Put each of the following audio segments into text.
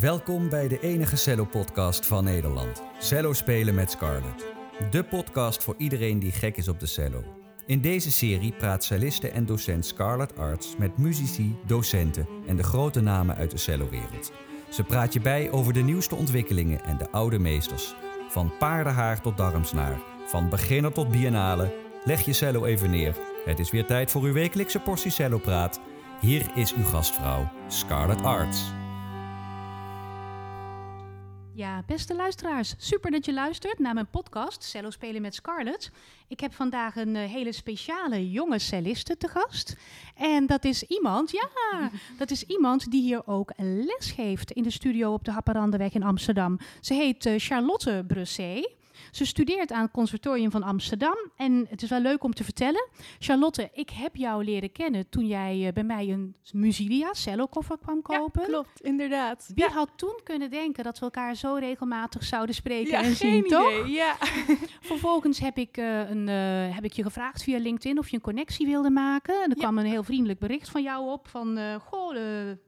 Welkom bij de enige cello-podcast van Nederland. Cello spelen met Scarlett. De podcast voor iedereen die gek is op de cello. In deze serie praat celliste en docent Scarlett Arts met muzici, docenten en de grote namen uit de cellowereld. Ze praat je bij over de nieuwste ontwikkelingen en de oude meesters. Van paardenhaar tot darmsnaar, van beginner tot biennale. Leg je cello even neer. Het is weer tijd voor uw wekelijkse portie cello-praat. Hier is uw gastvrouw, Scarlett Arts. Ja, beste luisteraars, super dat je luistert naar mijn podcast Cello Spelen met Scarlett. Ik heb vandaag een eh, hele speciale jonge celliste te gast. En dat is iemand, ja, dat is iemand die hier ook les geeft in de studio op de Happerandeweg in Amsterdam. Ze heet eh, Charlotte Brusset. Ze studeert aan het Conservatorium van Amsterdam. En het is wel leuk om te vertellen. Charlotte, ik heb jou leren kennen toen jij eh, bij mij een Musilia cello-koffer kwam kopen. Ja, klopt, inderdaad. Wie ja. had toen kunnen denken dat we elkaar zo regelmatig zouden spreken Ja, en zien, toch? Ja. Vervolgens heb ik, eh, een, eh, heb ik je gevraagd via LinkedIn of je een connectie wilde maken. En er kwam een heel vriendelijk bericht van jou op. Van, goh,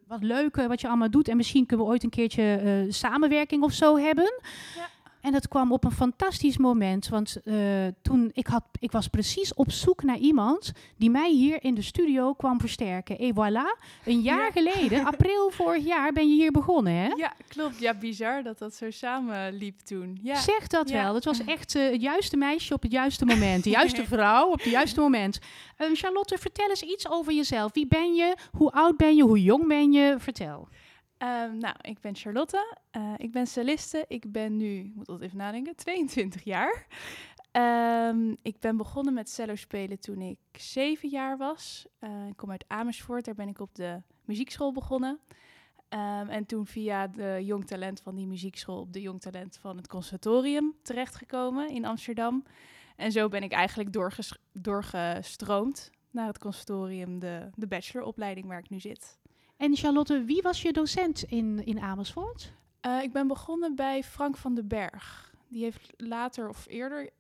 wat leuk wat je allemaal doet. En misschien kunnen we ooit een keertje samenwerking of zo hebben. Ja. En dat kwam op een fantastisch moment. Want eh, toen ik, had, ik was precies op zoek naar iemand die mij hier in de studio kwam versterken. Et voilà, een jaar Ja. geleden, april vorig jaar, ben je hier begonnen, hè? ja, klopt. Ja, bizar dat dat zo samen liep toen. Ja. Zeg dat Ja. wel. Het was echt eh, het juiste meisje op het juiste moment. De juiste vrouw op het juiste moment. Ehm, Charlotte, vertel eens iets over jezelf. Wie ben je? Hoe oud ben je? Hoe jong ben je? Vertel. Ehm, nou, ik ben Charlotte. Eh, ik ben celliste. Ik ben nu, ik moet altijd even nadenken, 22 jaar. Ehm, ik ben begonnen met cello spelen toen ik zeven jaar was. Eh, ik kom uit Amersfoort. Daar ben ik op de muziekschool begonnen. Ehm, en toen via de jong talent van die muziekschool op de jong talent van het conservatorium terechtgekomen in Amsterdam. En zo ben ik eigenlijk doorges- doorgestroomd naar het conservatorium, de, de bacheloropleiding waar ik nu zit. En Charlotte, wie was je docent in, in Amersfoort? Eh, ik ben begonnen bij Frank van den Berg. Die heeft later of eerder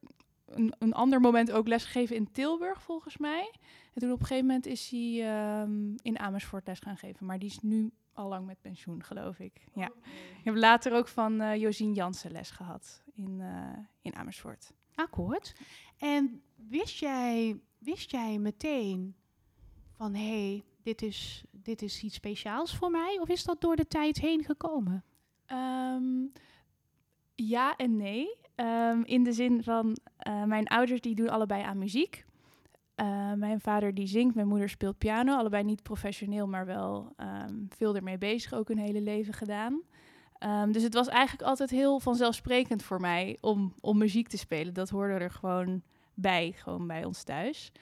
een, een ander moment ook lesgegeven in Tilburg, volgens mij. En toen op een gegeven moment is hij ehm, in Amersfoort les gaan geven. Maar die is nu al lang met pensioen, geloof ik. Ja. Ik heb later ook van eh Josien Jansen les gehad in, eh, in Amersfoort. Akkoord. En wist jij, wist jij meteen van hé, hey, dit, is, dit is iets speciaals voor mij? Of is dat door de tijd heen gekomen? Ehm, ja en nee. Ehm, in de zin van, eh, mijn ouders die doen allebei aan muziek. Eh, mijn vader die zingt, mijn moeder speelt piano. Allebei niet professioneel, maar wel ehm, veel ermee bezig. Ook hun hele leven gedaan. Dus het was eigenlijk altijd heel vanzelfsprekend voor mij om, om muziek te spelen. Dat hoorde er gewoon bij, gewoon bij ons thuis.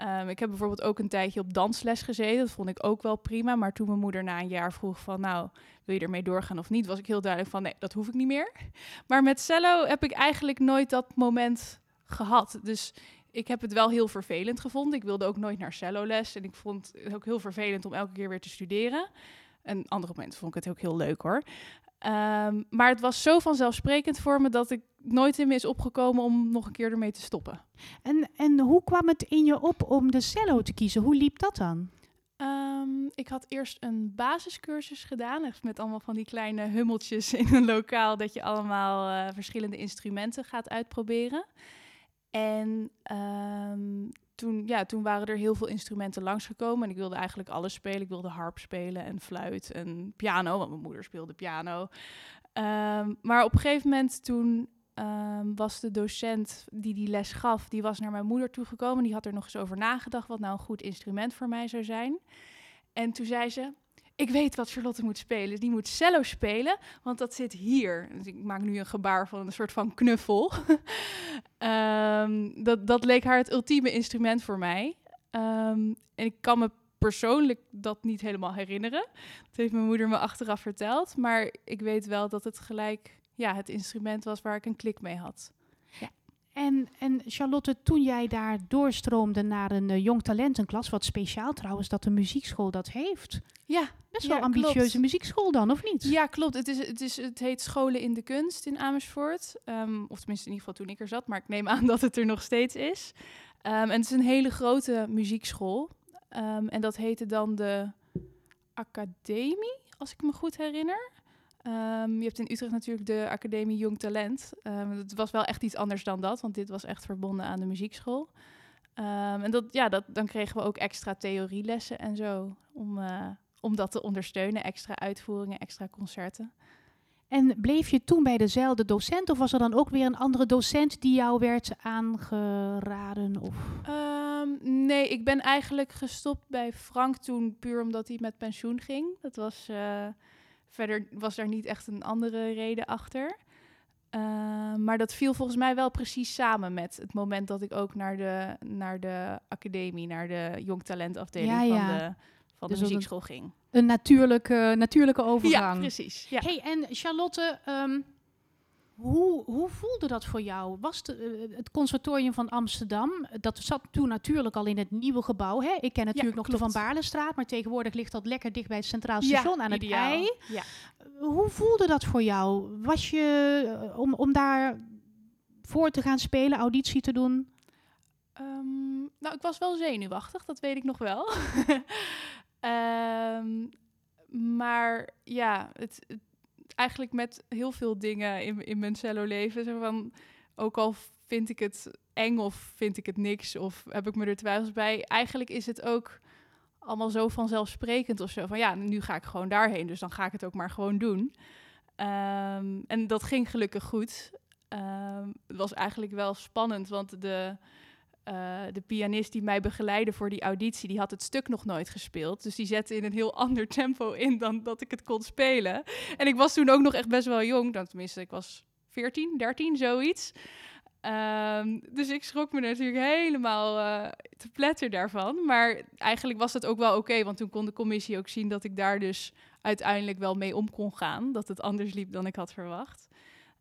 Ehm, ik heb bijvoorbeeld ook een tijdje op dansles gezeten. Dat vond ik ook wel prima. Maar toen mijn moeder na een jaar vroeg van... nou, wil je ermee doorgaan of niet? Was ik heel duidelijk van, nee, dat hoef ik niet meer. Maar met cello heb ik eigenlijk nooit dat moment gehad. Dus ik heb het wel heel vervelend gevonden. Ik wilde ook nooit naar celloles. En ik vond het ook heel vervelend om elke keer weer te studeren. En andere momenten vond ik het ook heel leuk hoor. Ehm, maar het was zo vanzelfsprekend voor me dat ik nooit in me is opgekomen om nog een keer ermee te stoppen. En, en hoe kwam het in je op om de cello te kiezen? Hoe liep dat dan? Ehm, ik had eerst een basiscursus gedaan, echt met allemaal van die kleine hummeltjes in een lokaal, dat je allemaal eh, verschillende instrumenten gaat uitproberen. En ehm, toen, ja, toen waren er heel veel instrumenten langsgekomen en ik wilde eigenlijk alles spelen. Ik wilde harp spelen en fluit en piano, want mijn moeder speelde piano. Ehm, maar op een gegeven moment toen ehm, was de docent die die les gaf, die was naar mijn moeder toegekomen. Die had er nog eens over nagedacht wat nou een goed instrument voor mij zou zijn. En toen zei ze, ik weet wat Charlotte moet spelen. Die moet cello spelen, want dat zit hier. Dus ik maak nu een gebaar van een soort van knuffel. Ehm, dat, dat leek haar het ultieme instrument voor mij. Ehm, en ik kan me persoonlijk dat niet helemaal herinneren. Dat heeft mijn moeder me achteraf verteld. Maar ik weet wel dat het gelijk ja, het instrument was waar ik een klik mee had. En, en Charlotte, toen jij daar doorstroomde naar een eh, jong talentenklas, wat speciaal trouwens dat de muziekschool dat heeft. Ja, Best Ja, wel ambitieuze klopt. muziekschool dan, of niet? Ja, klopt. Het, is, het, is, het heet Scholen in de Kunst in Amersfoort. Ehm, of tenminste in ieder geval toen ik er zat, maar ik neem aan dat het er nog steeds is. Ehm, en het is een hele grote muziekschool. Ehm, en dat heette dan de Academie, als ik me goed herinner. Ehm, je hebt in Utrecht natuurlijk de Academie Jong Talent. Um, het was wel echt iets anders dan dat, want dit was echt verbonden aan de muziekschool. Ehm, en dat, ja, dat, dan kregen we ook extra theorielessen en zo, om, uh, om dat te ondersteunen. Extra uitvoeringen, extra concerten. En bleef je toen bij dezelfde docent of was er dan ook weer een andere docent die jou werd aangeraden? Of? nee, ik ben eigenlijk gestopt bij Frank toen puur omdat hij met pensioen ging. Dat was... Uh, Verder was daar niet echt een andere reden achter. Uh, maar dat viel volgens mij wel precies samen met het moment dat ik ook naar de, naar de academie, naar de jongtalentafdeling ja, ja. van de, van dus de muziekschool ging. Een natuurlijke, natuurlijke overgang. Ja, precies. Ja. Hey, en Charlotte, um, hoe, hoe voelde dat voor jou? Was de, uh, het conservatorium van Amsterdam, dat zat toen natuurlijk al in het nieuwe gebouw. Hè? Ik ken natuurlijk nog de Van Baarlenstraat, maar tegenwoordig ligt dat lekker dicht bij het Centraal Station ja, aan het ei. Ja. Hoe voelde dat voor jou? Was je om, om daar voor te gaan spelen, auditie te doen? Um, nou, ik was wel zenuwachtig, dat weet ik nog wel. um, maar ja, het, het eigenlijk met heel veel dingen in, in mijn cello-leven. Zo van, ook al vind ik het eng of vind ik het niks of heb ik me er twijfels bij. Eigenlijk is het ook allemaal zo vanzelfsprekend of zo. Van ja, nu ga ik gewoon daarheen, dus dan ga ik het ook maar gewoon doen. Um, en dat ging gelukkig goed. Um, het was eigenlijk wel spannend, want de uh, de pianist die mij begeleidde voor die auditie, die had het stuk nog nooit gespeeld. Dus die zette in een heel ander tempo in dan dat ik het kon spelen. En ik was toen ook nog echt best wel jong. Dan tenminste, ik was 14, 13, zoiets. Um, dus ik schrok me natuurlijk helemaal uh, te pletter daarvan. Maar eigenlijk was het ook wel oké, want toen kon de commissie ook zien dat ik daar dus uiteindelijk wel mee om kon gaan. Dat het anders liep dan ik had verwacht.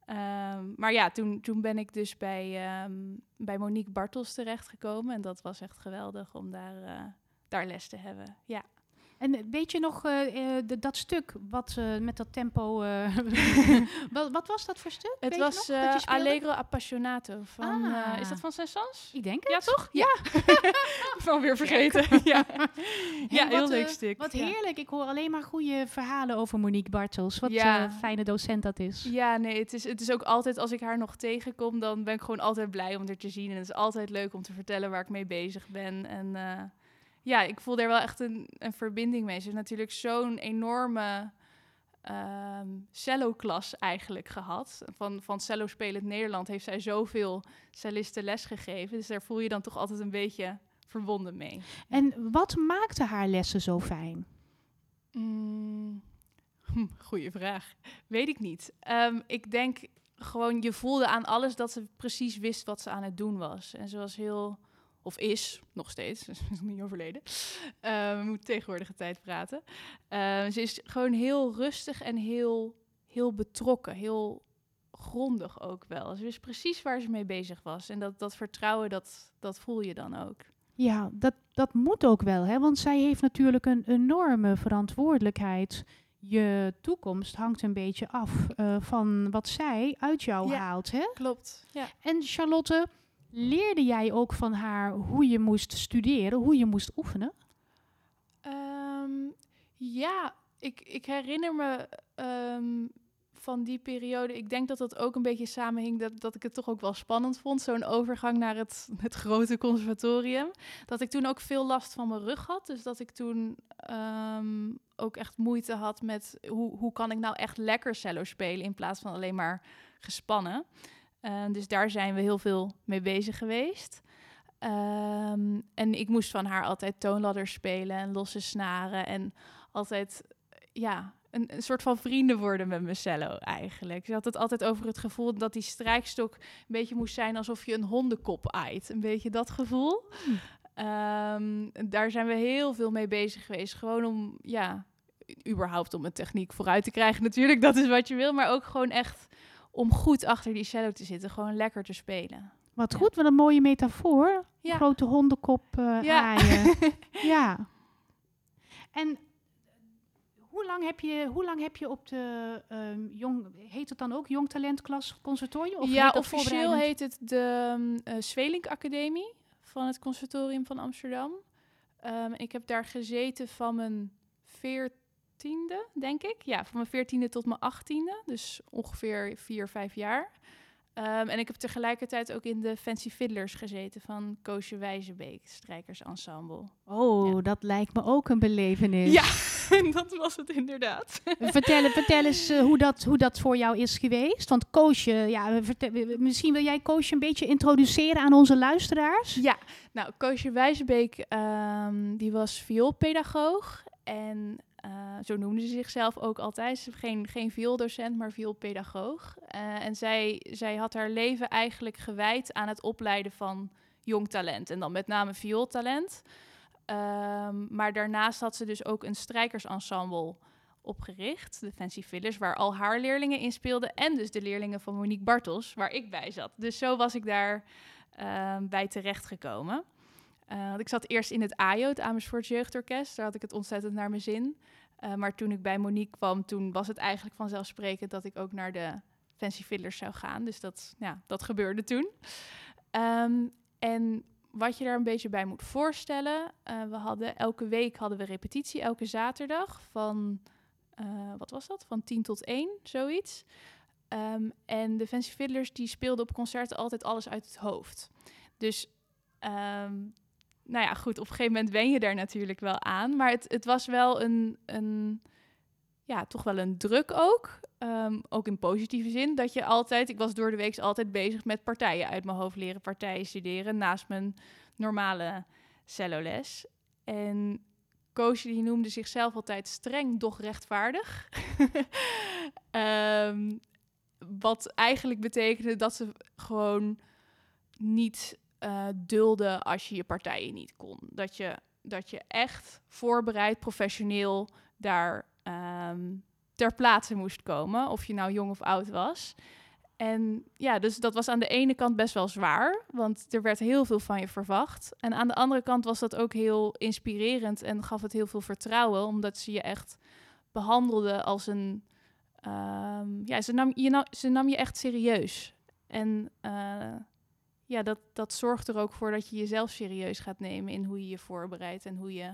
Um, maar ja, toen, toen ben ik dus bij, um, bij Monique Bartels terechtgekomen. En dat was echt geweldig om daar, uh, daar les te hebben. Ja. En weet je nog uh, de, dat stuk wat met dat tempo. wat, wat, was dat voor stuk? Het weet was nog, Allegro Appassionato. Van, ah. is dat van Saint-Saëns? Ik denk het. Ja, toch? Ja. van weer vergeten. ja, ja heel leuk stuk. Wat heerlijk. Ik hoor alleen maar goede verhalen over Monique Bartels. Wat een fijne docent dat is. Ja, nee, het is, het is ook altijd als ik haar nog tegenkom, dan ben ik gewoon altijd blij om er te zien. En het is altijd leuk om te vertellen waar ik mee bezig ben. En ja, ik voel daar wel echt een, een verbinding mee. Ze heeft natuurlijk zo'n enorme um, cello-klas eigenlijk gehad. Van, van cello spelend Nederland heeft zij zoveel cellisten lesgegeven. Dus daar voel je dan toch altijd een beetje verbonden mee. En wat maakte haar lessen zo fijn? Mm, hm, goeie vraag. Weet ik niet. Um, ik denk gewoon, je voelde aan alles dat ze precies wist wat ze aan het doen was. En ze was heel of is, nog steeds, is nog niet overleden. Uh, we moeten tegenwoordige tijd praten. Uh, ze is gewoon heel rustig en heel, heel betrokken, heel grondig ook wel. Ze wist precies waar ze mee bezig was. En dat, dat vertrouwen, dat, dat voel je dan ook. Ja, dat, dat moet ook wel, hè? want zij heeft natuurlijk een enorme verantwoordelijkheid. Je toekomst hangt een beetje af uh, van wat zij uit jou ja, haalt. Hè? Klopt. Ja. En Charlotte, Leerde jij ook van haar hoe je moest studeren, hoe je moest oefenen? Um, ja, ik, ik herinner me um, van die periode. Ik denk dat dat ook een beetje samenhing dat, dat ik het toch ook wel spannend vond. Zo'n overgang naar het, het grote conservatorium. Dat ik toen ook veel last van mijn rug had. Dus dat ik toen um, ook echt moeite had met hoe, hoe kan ik nou echt lekker cello spelen in plaats van alleen maar gespannen. Uh, dus daar zijn we heel veel mee bezig geweest. Um, en ik moest van haar altijd toonladders spelen en losse snaren. En altijd, ja, een, een, soort van vrienden worden met mijn cello eigenlijk. Ze had het altijd over het gevoel dat die strijkstok een beetje moest zijn alsof je een hondenkop aait. Een beetje dat gevoel. Hmm. Um, daar zijn we heel veel mee bezig geweest. Gewoon om, ja, überhaupt om een techniek vooruit te krijgen natuurlijk. Dat is wat je wil. Maar ook gewoon echt om goed achter die cello te zitten. Gewoon lekker te spelen. Wat goed, wat een mooie metafoor. Ja. Grote hondenkop uh, ja. ja. En hoe lang heb je, hoe lang heb je op de um, jong, heet het dan ook jong talentklas conservatorium? Of ja, officieel heet het de um, uh, Zwelink Academie van het conservatorium van Amsterdam. Um, ik heb daar gezeten van mijn 14 veertiende, denk ik. Ja, van mijn veertiende tot mijn achttiende. Dus ongeveer vier, vijf jaar. Ehm, en ik heb tegelijkertijd ook in de Fancy Fiddlers gezeten van Koosje Wijzebeek, strijkersensemble. Oh, Ja. dat lijkt me ook een belevenis. Ja, dat was het inderdaad. Vertel, vertel eens eh, hoe, dat, hoe dat voor jou is geweest. Want Koosje, ja, vertel- misschien wil jij Koosje een beetje introduceren aan onze luisteraars? Ja, nou, Koosje Wijzebeek, ehm, die was vioolpedagoog. En eh, zo noemde ze zichzelf ook altijd. Ze geen, geen violdocent, maar vioolpedagoog. Eh, en zij, zij had haar leven eigenlijk gewijd aan het opleiden van jong talent. En dan met name viooltalent. Ehm, maar daarnaast had ze dus ook een strijkersensemble opgericht, de Fancy Fiddlers, waar al haar leerlingen in speelden. En dus de leerlingen van Monique Bartels, waar ik bij zat. Dus zo was ik daar ehm, bij terechtgekomen. Eh, ik zat eerst in het AJO, het Amersfoort Jeugdorkest. Daar had ik het ontzettend naar mijn zin. Eh, maar toen ik bij Monique kwam, toen was het eigenlijk vanzelfsprekend dat ik ook naar de Fancy Fiddlers zou gaan. Dus dat, ja, dat gebeurde toen. Ehm, en wat je daar een beetje bij moet voorstellen, eh, we hadden elke week hadden we repetitie, elke zaterdag van, wat was dat? Van 10 tot 1, zoiets. Ehm, en de Fancy Fiddlers die speelden op concerten altijd alles uit het hoofd. Dus ehm, nou ja, goed, op een gegeven moment wen je daar natuurlijk wel aan. Maar het, het was wel een, een, ja, toch wel een druk ook. Ehm, ook in positieve zin. Dat je altijd, ik was door de week altijd bezig met partijen uit mijn hoofd leren, partijen studeren. Naast mijn normale celloles. En Koosje die noemde zichzelf altijd streng, doch rechtvaardig. Ehm, wat eigenlijk betekende dat ze gewoon niet eh dulden als je je partijen niet kon. Dat je, dat je echt voorbereid, professioneel daar ehm, ter plaatse moest komen. Of je nou jong of oud was. En ja, dus dat was aan de ene kant best wel zwaar, want er werd heel veel van je verwacht. En aan de andere kant was dat ook heel inspirerend en gaf het heel veel vertrouwen, omdat ze je echt behandelde als een. ehm, ja, ze nam, je ze nam je echt serieus. En eh, ja, dat, dat zorgt er ook voor dat je jezelf serieus gaat nemen in hoe je je voorbereidt en hoe je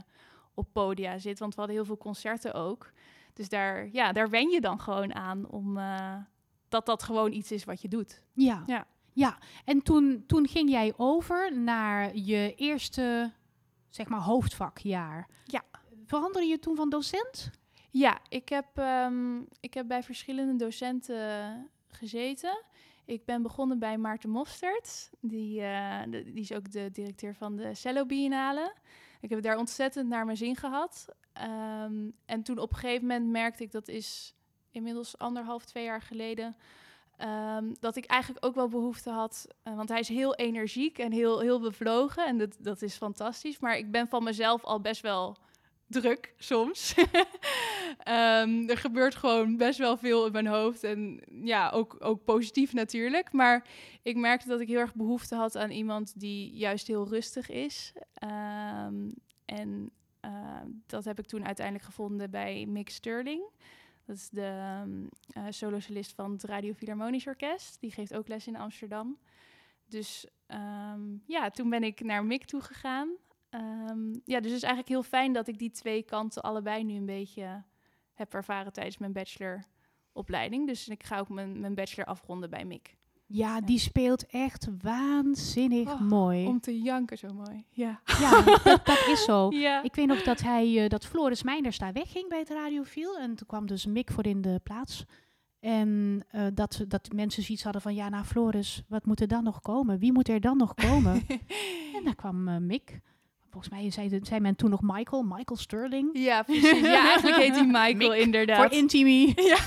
op podia zit. Want we hadden heel veel concerten ook. Dus daar, ja, daar wen je dan gewoon aan om eh, dat dat gewoon iets is wat je doet. Ja. Ja. ja. En toen, toen ging jij over naar je eerste, zeg maar, hoofdvakjaar. Ja. Veranderde je toen van docent? Ja, ik heb, ehm, ik heb bij verschillende docenten gezeten. Ik ben begonnen bij Maarten Mostert. Die, eh, die is ook de directeur van de Cello Biennale. Ik heb daar ontzettend naar mijn zin gehad. Ehm, en toen op een gegeven moment merkte ik, dat is inmiddels anderhalf, twee jaar geleden... ehm, dat ik eigenlijk ook wel behoefte had... eh, want hij is heel energiek en heel, heel bevlogen. En dat, dat is fantastisch. Maar ik ben van mezelf al best wel druk soms. Ehm, er gebeurt gewoon best wel veel in mijn hoofd. En ja, ook, ook positief natuurlijk. Maar ik merkte dat ik heel erg behoefte had aan iemand die juist heel rustig is. Ehm, en ehm, dat heb ik toen uiteindelijk gevonden bij Mick Sterling. Dat is de um, solosolist van het Radio Philharmonisch Orkest. Die geeft ook les in Amsterdam. Dus ja, toen ben ik naar Mick toe gegaan. Ehm, ja, dus het is eigenlijk heel fijn dat ik die twee kanten allebei nu een beetje heb ervaren tijdens mijn bacheloropleiding. Dus ik ga ook mijn, mijn bachelor afronden bij Mick. Ja, die speelt echt waanzinnig Oh, mooi. Om te janken zo mooi. Ja. Ja, dat, dat is zo. ja. Ik weet nog dat hij, eh, dat Floris Meinders daar wegging bij het radiofiel. En toen kwam dus Mick voor in de plaats. En eh, dat, dat mensen zoiets hadden van, ja, nou Floris, wat moet er dan nog komen? Wie moet er dan nog komen? en daar kwam eh, Mick. Volgens mij zei, zei men toen nog Michael, Michael Sterling. ja, precies. Ja, eigenlijk heet hij Michael Mick inderdaad. Voor Intimi. ja.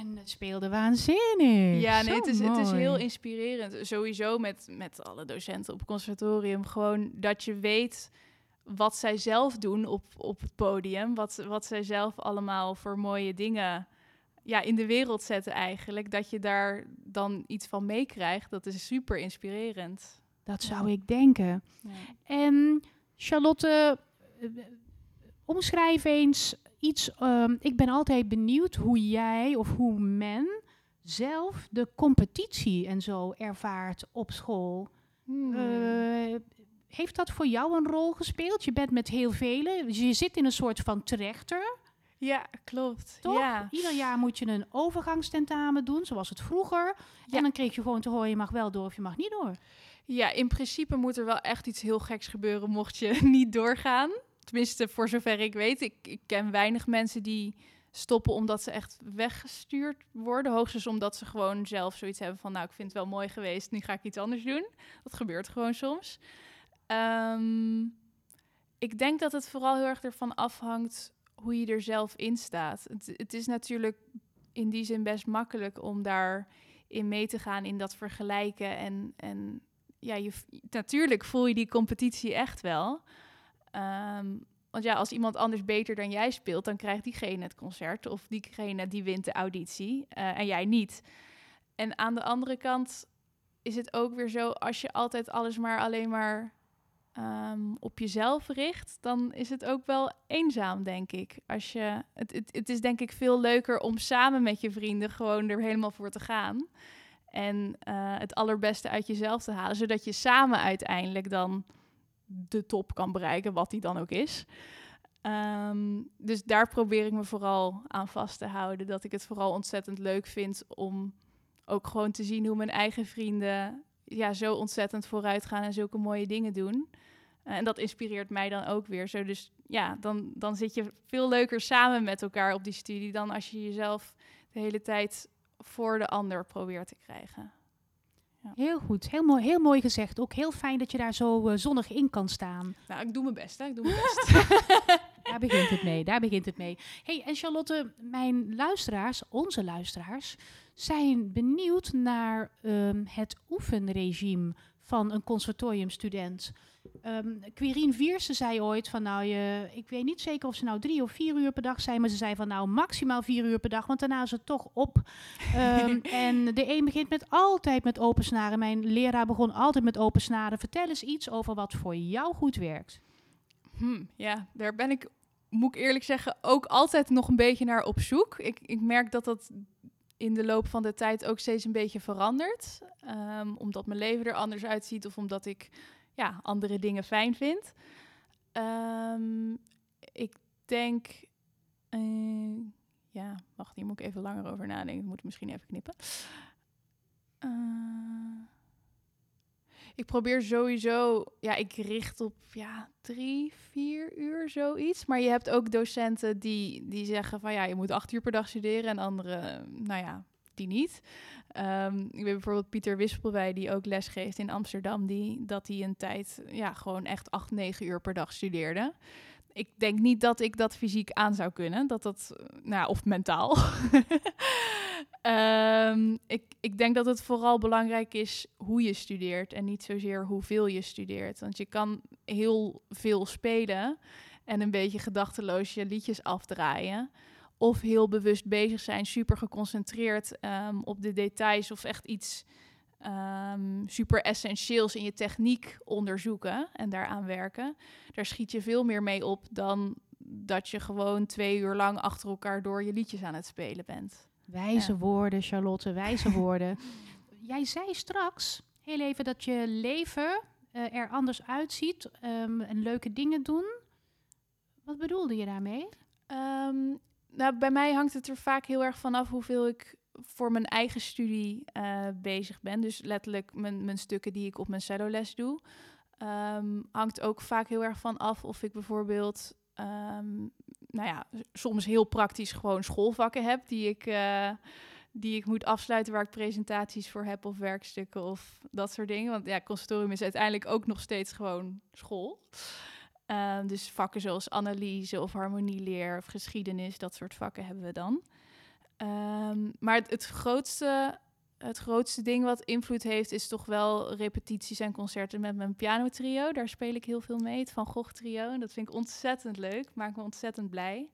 En het speelde waanzinnig. Ja, nee, het is, het is heel inspirerend. Sowieso met, met alle docenten op het conservatorium. Gewoon dat je weet wat zij zelf doen op, op het podium. Wat, wat zij zelf allemaal voor mooie dingen ja, in de wereld zetten eigenlijk. Dat je daar dan iets van meekrijgt. Dat is super inspirerend. Dat zou ik denken. En Charlotte, omschrijf eens iets. ehm, ik ben altijd benieuwd hoe jij of hoe men zelf de competitie en zo ervaart op school. Hmm. Eh, heeft dat voor jou een rol gespeeld? Je bent met heel velen, je zit in een soort van trechter. Ja, klopt. Toch? Ja. Ieder jaar moet je een overgangstentamen doen, zoals het vroeger. Ja. En dan kreeg je gewoon te horen, je mag wel door of je mag niet door. Ja, in principe moet er wel echt iets heel geks gebeuren mocht je niet doorgaan. Tenminste, voor zover ik weet. Ik, ik ken weinig mensen die stoppen omdat ze echt weggestuurd worden. Hoogstens omdat ze gewoon zelf zoiets hebben van... nou, ik vind het wel mooi geweest, nu ga ik iets anders doen. Dat gebeurt gewoon soms. Ehm, ik denk dat het vooral heel erg ervan afhangt hoe je er zelf in staat. Het, het is natuurlijk in die zin best makkelijk om daar in mee te gaan in dat vergelijken. En, en ja, je, natuurlijk voel je die competitie echt wel. Ehm, want ja, als iemand anders beter dan jij speelt, dan krijgt diegene het concert. Of diegene die wint de auditie eh, en jij niet. En aan de andere kant is het ook weer zo, als je altijd alles maar alleen maar ehm, op jezelf richt, dan is het ook wel eenzaam, denk ik. Als je, het, het, het is denk ik veel leuker om samen met je vrienden gewoon er helemaal voor te gaan. En eh, het allerbeste uit jezelf te halen, zodat je samen uiteindelijk dan de top kan bereiken, wat die dan ook is. Ehm, dus daar probeer ik me vooral aan vast te houden. Dat ik het vooral ontzettend leuk vind om ook gewoon te zien hoe mijn eigen vrienden ja, zo ontzettend vooruit gaan en zulke mooie dingen doen. Eh, en dat inspireert mij dan ook weer zo. Dus ja, dan, dan zit je veel leuker samen met elkaar op die studie dan als je jezelf de hele tijd voor de ander probeert te krijgen. Heel goed, heel mooi, heel mooi gezegd. Ook heel fijn dat je daar zo eh, zonnig in kan staan. Nou, ik doe mijn best, hè? Ik doe mijn best. Daar begint het mee, daar begint het mee. hey, en Charlotte, mijn luisteraars, onze luisteraars, zijn benieuwd naar ehm, het oefenregime van een conservatoriumstudent. Ehm Quirine Vierse zei ooit van nou, je, ik weet niet zeker of ze nou drie of vier uur per dag zijn, maar ze zei van nou maximaal vier uur per dag, want daarna is het toch op. Ehm, en de een begint met altijd met open snaren. Mijn leraar begon altijd met open snaren. Vertel eens iets over wat voor jou goed werkt. Hm, ja, daar ben ik, moet ik eerlijk zeggen, ook altijd nog een beetje naar op zoek. Ik, ik merk dat dat in de loop van de tijd ook steeds een beetje verandert. Ehm, omdat mijn leven er anders uitziet of omdat ik ja, andere dingen fijn vind. Ehm, ik denk. eh, ja, wacht, hier moet ik even langer over nadenken. Ik moet misschien even knippen. Eh, ik probeer sowieso, ja, ik richt op ja, drie, vier uur zoiets. Maar je hebt ook docenten die, die zeggen van ja, je moet acht uur per dag studeren en anderen, nou ja, die niet. Ehm, ik weet bijvoorbeeld Pieter Wispelwij, die ook les geeft in Amsterdam, die, dat hij een tijd ja, gewoon echt acht, negen uur per dag studeerde. Ik denk niet dat ik dat fysiek aan zou kunnen, dat dat, eh, nou, of mentaal. Ehm, ik, ik denk dat het vooral belangrijk is hoe je studeert en niet zozeer hoeveel je studeert. Want je kan heel veel spelen en een beetje gedachteloos je liedjes afdraaien. Of heel bewust bezig zijn, super geconcentreerd ehm, op de details of echt iets ehm, super essentieels in je techniek onderzoeken en daaraan werken. Daar schiet je veel meer mee op dan dat je gewoon twee uur lang achter elkaar door je liedjes aan het spelen bent. Wijze Ja. woorden, Charlotte, wijze woorden. Jij zei straks heel even dat je leven eh, er anders uitziet ehm, en leuke dingen doen. Wat bedoelde je daarmee? Ehm, nou, bij mij hangt het er vaak heel erg vanaf hoeveel ik voor mijn eigen studie eh, bezig ben. Dus letterlijk mijn, mijn stukken die ik op mijn celloles doe. Ehm, hangt ook vaak heel erg van af of ik bijvoorbeeld, ehm, nou ja, soms heel praktisch gewoon schoolvakken heb die ik, eh, die ik moet afsluiten waar ik presentaties voor heb of werkstukken of dat soort dingen. Want ja, conservatorium is uiteindelijk ook nog steeds gewoon school. Ehm, dus vakken zoals analyse of harmonieleer of geschiedenis, dat soort vakken hebben we dan. Ehm, maar het, grootste, het grootste ding wat invloed heeft, is toch wel repetities en concerten met mijn pianotrio. Daar speel ik heel veel mee, het Van Gogh trio. En dat vind ik ontzettend leuk, maakt me ontzettend blij.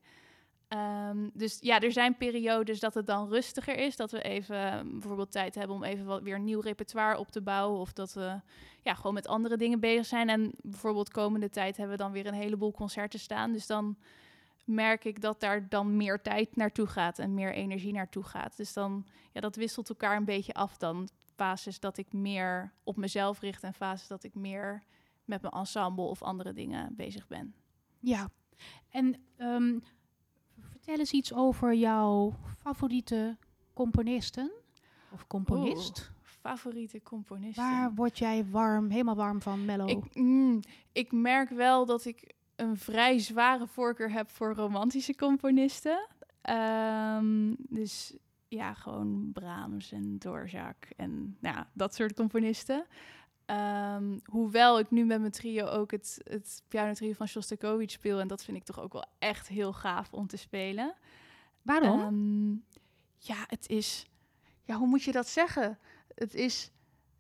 Ehm, dus ja, er zijn periodes dat het dan rustiger is. Dat we even um, bijvoorbeeld tijd hebben om even wat weer nieuw repertoire op te bouwen. Of dat we ja, gewoon met andere dingen bezig zijn. En bijvoorbeeld komende tijd hebben we dan weer een heleboel concerten staan. Dus dan merk ik dat daar dan meer tijd naartoe gaat en meer energie naartoe gaat. Dus dan, ja, dat wisselt elkaar een beetje af dan. Fases dat ik meer op mezelf richt en fases dat ik meer met mijn ensemble of andere dingen bezig ben. Ja, en ehm, vertel eens iets over jouw favoriete componisten of componist. Favoriete componisten? Waar word jij warm, helemaal warm van, Mello? Ik, mm, ik merk wel dat ik een vrij zware voorkeur heb voor romantische componisten. Ehm, dus ja, gewoon Brahms en Dvorak en nou dat soort componisten. Ehm, hoewel ik nu met mijn trio ook het, het pianotrio van Shostakovich speel. En dat vind ik toch ook wel echt heel gaaf om te spelen. Waarom? Ehm, ja, het is... Ja, hoe moet je dat zeggen? Het is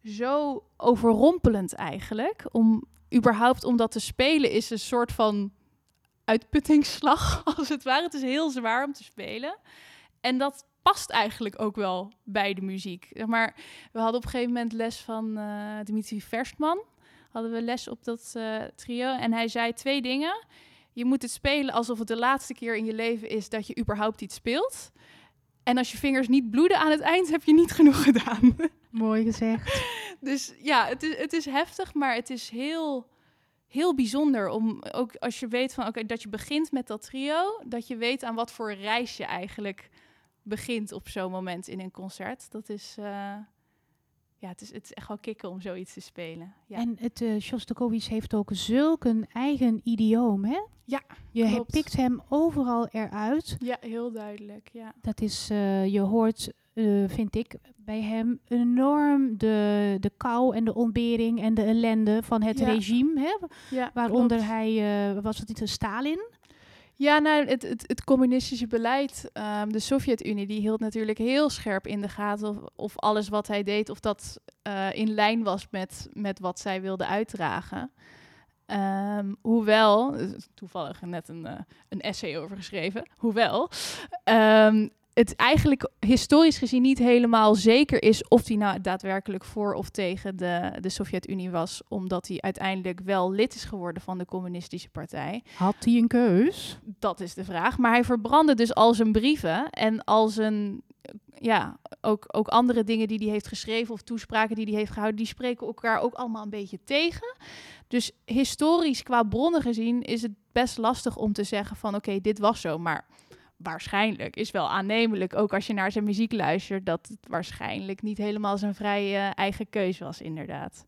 zo overrompelend eigenlijk. Om überhaupt om dat te spelen is een soort van uitputtingsslag, als het ware. Het is heel zwaar om te spelen. En dat past eigenlijk ook wel bij de muziek. Zeg maar, we hadden op een gegeven moment les van uh, Dimitri Verstman. Hadden we les op dat uh, trio. En hij zei twee dingen. Je moet het spelen alsof het de laatste keer in je leven is dat je überhaupt iets speelt. En als je vingers niet bloeden aan het eind, heb je niet genoeg gedaan. Mooi gezegd. dus ja, het is, het is heftig, maar het is heel, heel bijzonder om ook als je weet van oké, dat je begint met dat trio, dat je weet aan wat voor reis je eigenlijk begint op zo'n moment in een concert. Dat is, uh, ja, het is, het is echt wel kicken om zoiets te spelen. Ja. En het uh, Shostakovich heeft ook zulk een eigen idioom, hè? Ja, Je klopt. pikt hem overal eruit. Ja, heel duidelijk, ja. Dat is, uh, je hoort, vind ik, bij hem enorm de, de kou en de ontbering en de ellende van het Ja. regime, hè? ja Waaronder klopt. hij, was het niet een Stalin? Ja, nou, het, het, het communistische beleid, ehm, de Sovjet-Unie, die hield natuurlijk heel scherp in de gaten of, alles wat hij deed, of dat eh, in lijn was met, met wat zij wilde uitdragen. Ehm, hoewel, toevallig net een, eh, een essay over geschreven, hoewel ehm, het eigenlijk historisch gezien niet helemaal zeker is of hij nou daadwerkelijk voor of tegen de, de Sovjet-Unie was, omdat hij uiteindelijk wel lid is geworden van de communistische partij. Had hij een keus? Dat is de vraag. Maar hij verbrandde dus al zijn brieven en al zijn, ja, ook, ook andere dingen die hij heeft geschreven of toespraken die hij heeft gehouden, die spreken elkaar ook allemaal een beetje tegen. Dus historisch qua bronnen gezien is het best lastig om te zeggen van oké, dit was zo, maar waarschijnlijk is wel aannemelijk, ook als je naar zijn muziek luistert, dat het waarschijnlijk niet helemaal zijn vrije eigen keus was, inderdaad.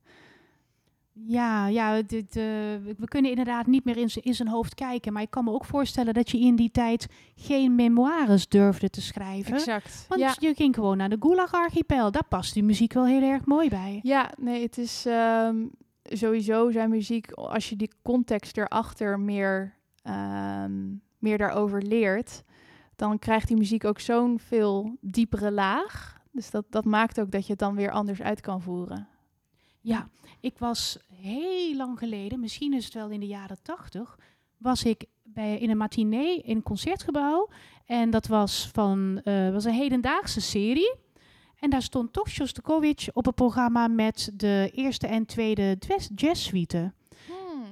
Ja, ja dit, uh, we kunnen inderdaad niet meer in, in zijn hoofd kijken. Maar ik kan me ook voorstellen dat je in die tijd geen memoires durfde te schrijven. Exact. Want ja. je ging gewoon naar de Gulag-archipel. Daar past die muziek wel heel erg mooi bij. Ja, nee, het is um, sowieso zijn muziek, als je die context erachter meer, um, meer daarover leert, dan krijgt die muziek ook zo'n veel diepere laag. Dus dat, dat maakt ook dat je het dan weer anders uit kan voeren. Ja, ik was heel lang geleden, misschien is het wel in de jaren tachtig, was ik bij, in een matinee in een concertgebouw. En dat was van uh, was een hedendaagse serie. En daar stond toch Shostakovich op het programma met de eerste en tweede jazzsuite.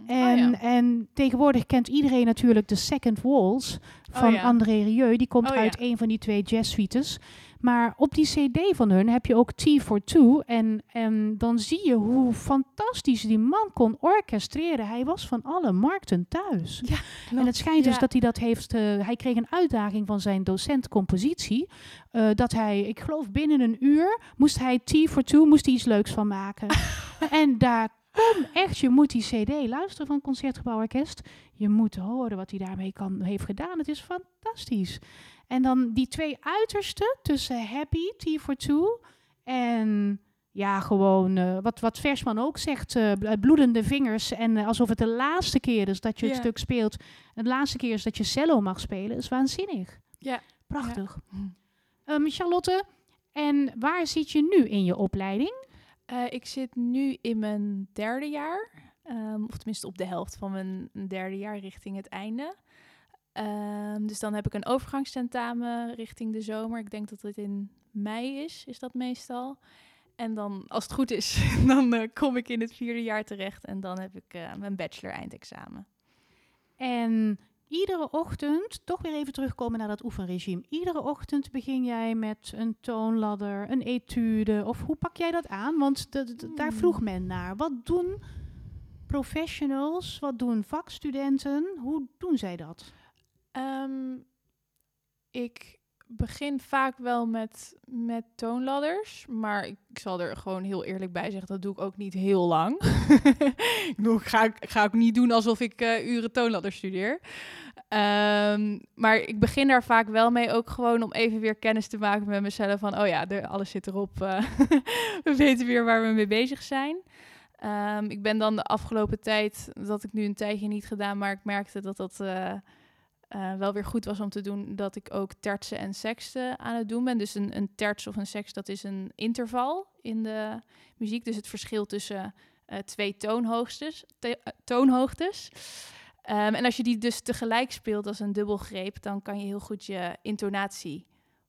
Hmm. En, oh ja. en tegenwoordig kent iedereen natuurlijk de Second Walls van Oh ja. André Rieu. Die komt Oh uit ja. een van die twee jazzsuites. Maar op die cd van hun heb je ook T for Two. En, en dan zie je hoe fantastisch die man kon orchestreren. Hij was van alle markten thuis. Ja, En het schijnt dus dat hij dat heeft... eh, hij kreeg een uitdaging van zijn docent compositie. eh, dat hij, ik geloof binnen een uur, moest hij T for Two, moest hij iets leuks van maken. en daar kom echt, je moet die cd luisteren van Concertgebouw Orkest. Je moet horen wat hij daarmee kan, heeft gedaan. Het is fantastisch. En dan die twee uitersten tussen Happy, T for Two, en ja, gewoon eh, wat, wat Versman ook zegt, eh, bl- bloedende vingers. En eh, alsof het de laatste keer is dat je het stuk speelt. De laatste keer is dat je cello mag spelen. is waanzinnig. Ja. Prachtig. Charlotte, en waar zit je nu in je opleiding? Eh, ik zit nu in mijn derde jaar. ehm, of tenminste op de helft van mijn derde jaar richting het einde. Ehm, dus dan heb ik een overgangstentamen richting de zomer. Ik denk dat het in mei is, is dat meestal. En dan, als het goed is, dan eh, kom ik in het vierde jaar terecht. En dan heb ik eh, mijn bachelor eindexamen. En iedere ochtend, toch weer even terugkomen naar dat oefenregime. Iedere ochtend begin jij met een toonladder, een etude. Of hoe pak jij dat aan? Want daar Hmm. vroeg men naar. Wat doen professionals? Wat doen vakstudenten? Hoe doen zij dat? Ehm, ik begin vaak wel met, met toonladders, maar ik, zal er gewoon heel eerlijk bij zeggen, dat doe ik ook niet heel lang. ik, bedoel, ga, ik ga ook niet doen alsof ik eh, uren toonladders studeer. Ehm, maar ik begin daar vaak wel mee, ook gewoon om even weer kennis te maken met mezelf. Van, oh ja, de, alles zit erop. eh, we weten weer waar we mee bezig zijn. Ehm, ik ben dan de afgelopen tijd, dat ik nu een tijdje niet gedaan, maar ik merkte dat dat eh, eh, wel weer goed was om te doen, dat ik ook tertsen en sexten aan het doen ben. Dus een, een terts of een sext, dat is een interval in de muziek. Dus het verschil tussen eh, twee toonhoogtes. te- eh, toonhoogtes. Ehm, en als je die dus tegelijk speelt als een dubbelgreep, dan kan je heel goed je intonatie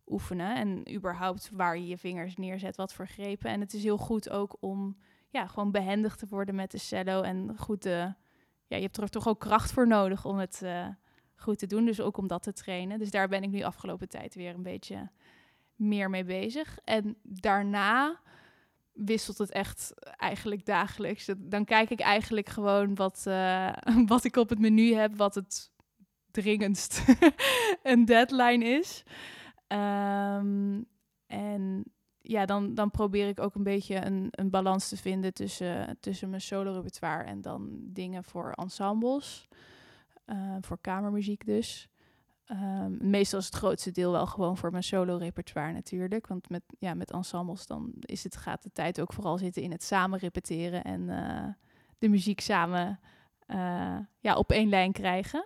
oefenen. En überhaupt waar je je vingers neerzet, wat voor grepen. En het is heel goed ook om ja, gewoon behendig te worden met de cello. En goed ja, je hebt er toch ook kracht voor nodig om het goed te doen. Dus ook om dat te trainen. Dus daar ben ik nu afgelopen tijd weer een beetje meer mee bezig. En daarna wisselt het echt eigenlijk dagelijks. Dan kijk ik eigenlijk gewoon wat, eh, wat ik op het menu heb, wat het dringendst een deadline is. Ehm, en ja, dan, dan probeer ik ook een beetje een, een balans te vinden tussen, tussen mijn solo repertoire en dan dingen voor ensembles. Eh, voor kamermuziek dus. Ehm, meestal is het grootste deel wel gewoon voor mijn solo repertoire natuurlijk. Want met, ja, met ensembles dan is het, gaat de tijd ook vooral zitten in het samen repeteren en eh, de muziek samen eh, ja, op één lijn krijgen.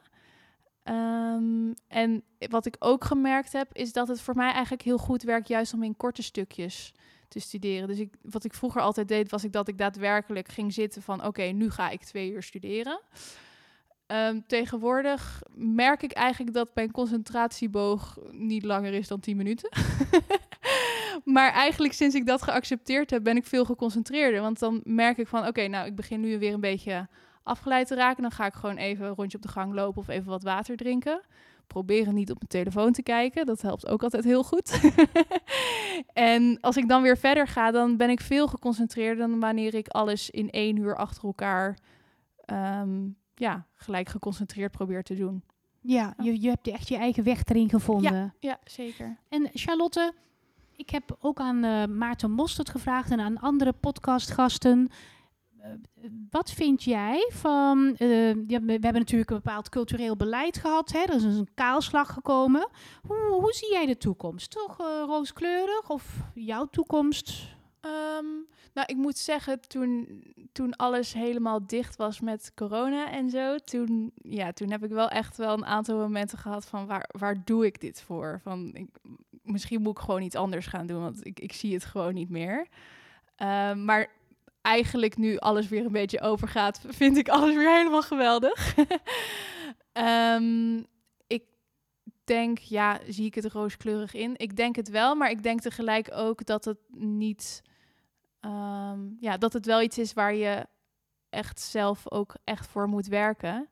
Ehm, en wat ik ook gemerkt heb, is dat het voor mij eigenlijk heel goed werkt, juist om in korte stukjes te studeren. Dus ik, wat ik vroeger altijd deed, was ik dat ik daadwerkelijk ging zitten van, oké, nu ga ik twee uur studeren. Ehm, tegenwoordig merk ik eigenlijk dat mijn concentratieboog niet langer is dan 10 minuten. maar eigenlijk sinds ik dat geaccepteerd heb, ben ik veel geconcentreerder. Want dan merk ik van, oké, nou, ik begin nu weer een beetje afgeleid te raken. Dan ga ik gewoon even een rondje op de gang lopen of even wat water drinken. Proberen niet op mijn telefoon te kijken. Dat helpt ook altijd heel goed. en als ik dan weer verder ga, dan ben ik veel geconcentreerder dan wanneer ik alles in één uur achter elkaar ehm, ja, gelijk geconcentreerd probeer te doen. Ja, je, je hebt echt je eigen weg erin gevonden. Ja, zeker. En Charlotte, ik heb ook aan eh, Maarten Mostert gevraagd en aan andere podcastgasten. eh, wat vind jij van. eh, ja, we, hebben natuurlijk een bepaald cultureel beleid gehad. Hè? Er is een kaalslag gekomen. Hoe, hoe zie jij de toekomst? Toch rooskleurig of jouw toekomst? Ehm, nou, ik moet zeggen, toen, toen alles helemaal dicht was met corona en zo, toen, ja, toen heb ik wel echt wel een aantal momenten gehad van waar, waar doe ik dit voor? Van, ik, misschien moet ik gewoon iets anders gaan doen, want ik, ik zie het gewoon niet meer. Ehm, maar eigenlijk nu alles weer een beetje overgaat, vind ik alles weer helemaal geweldig. Ik denk, ja, zie ik het rooskleurig in? Ik denk het wel, maar ik denk tegelijk ook dat het niet, ehm, ja, dat het wel iets is waar je echt zelf ook echt voor moet werken.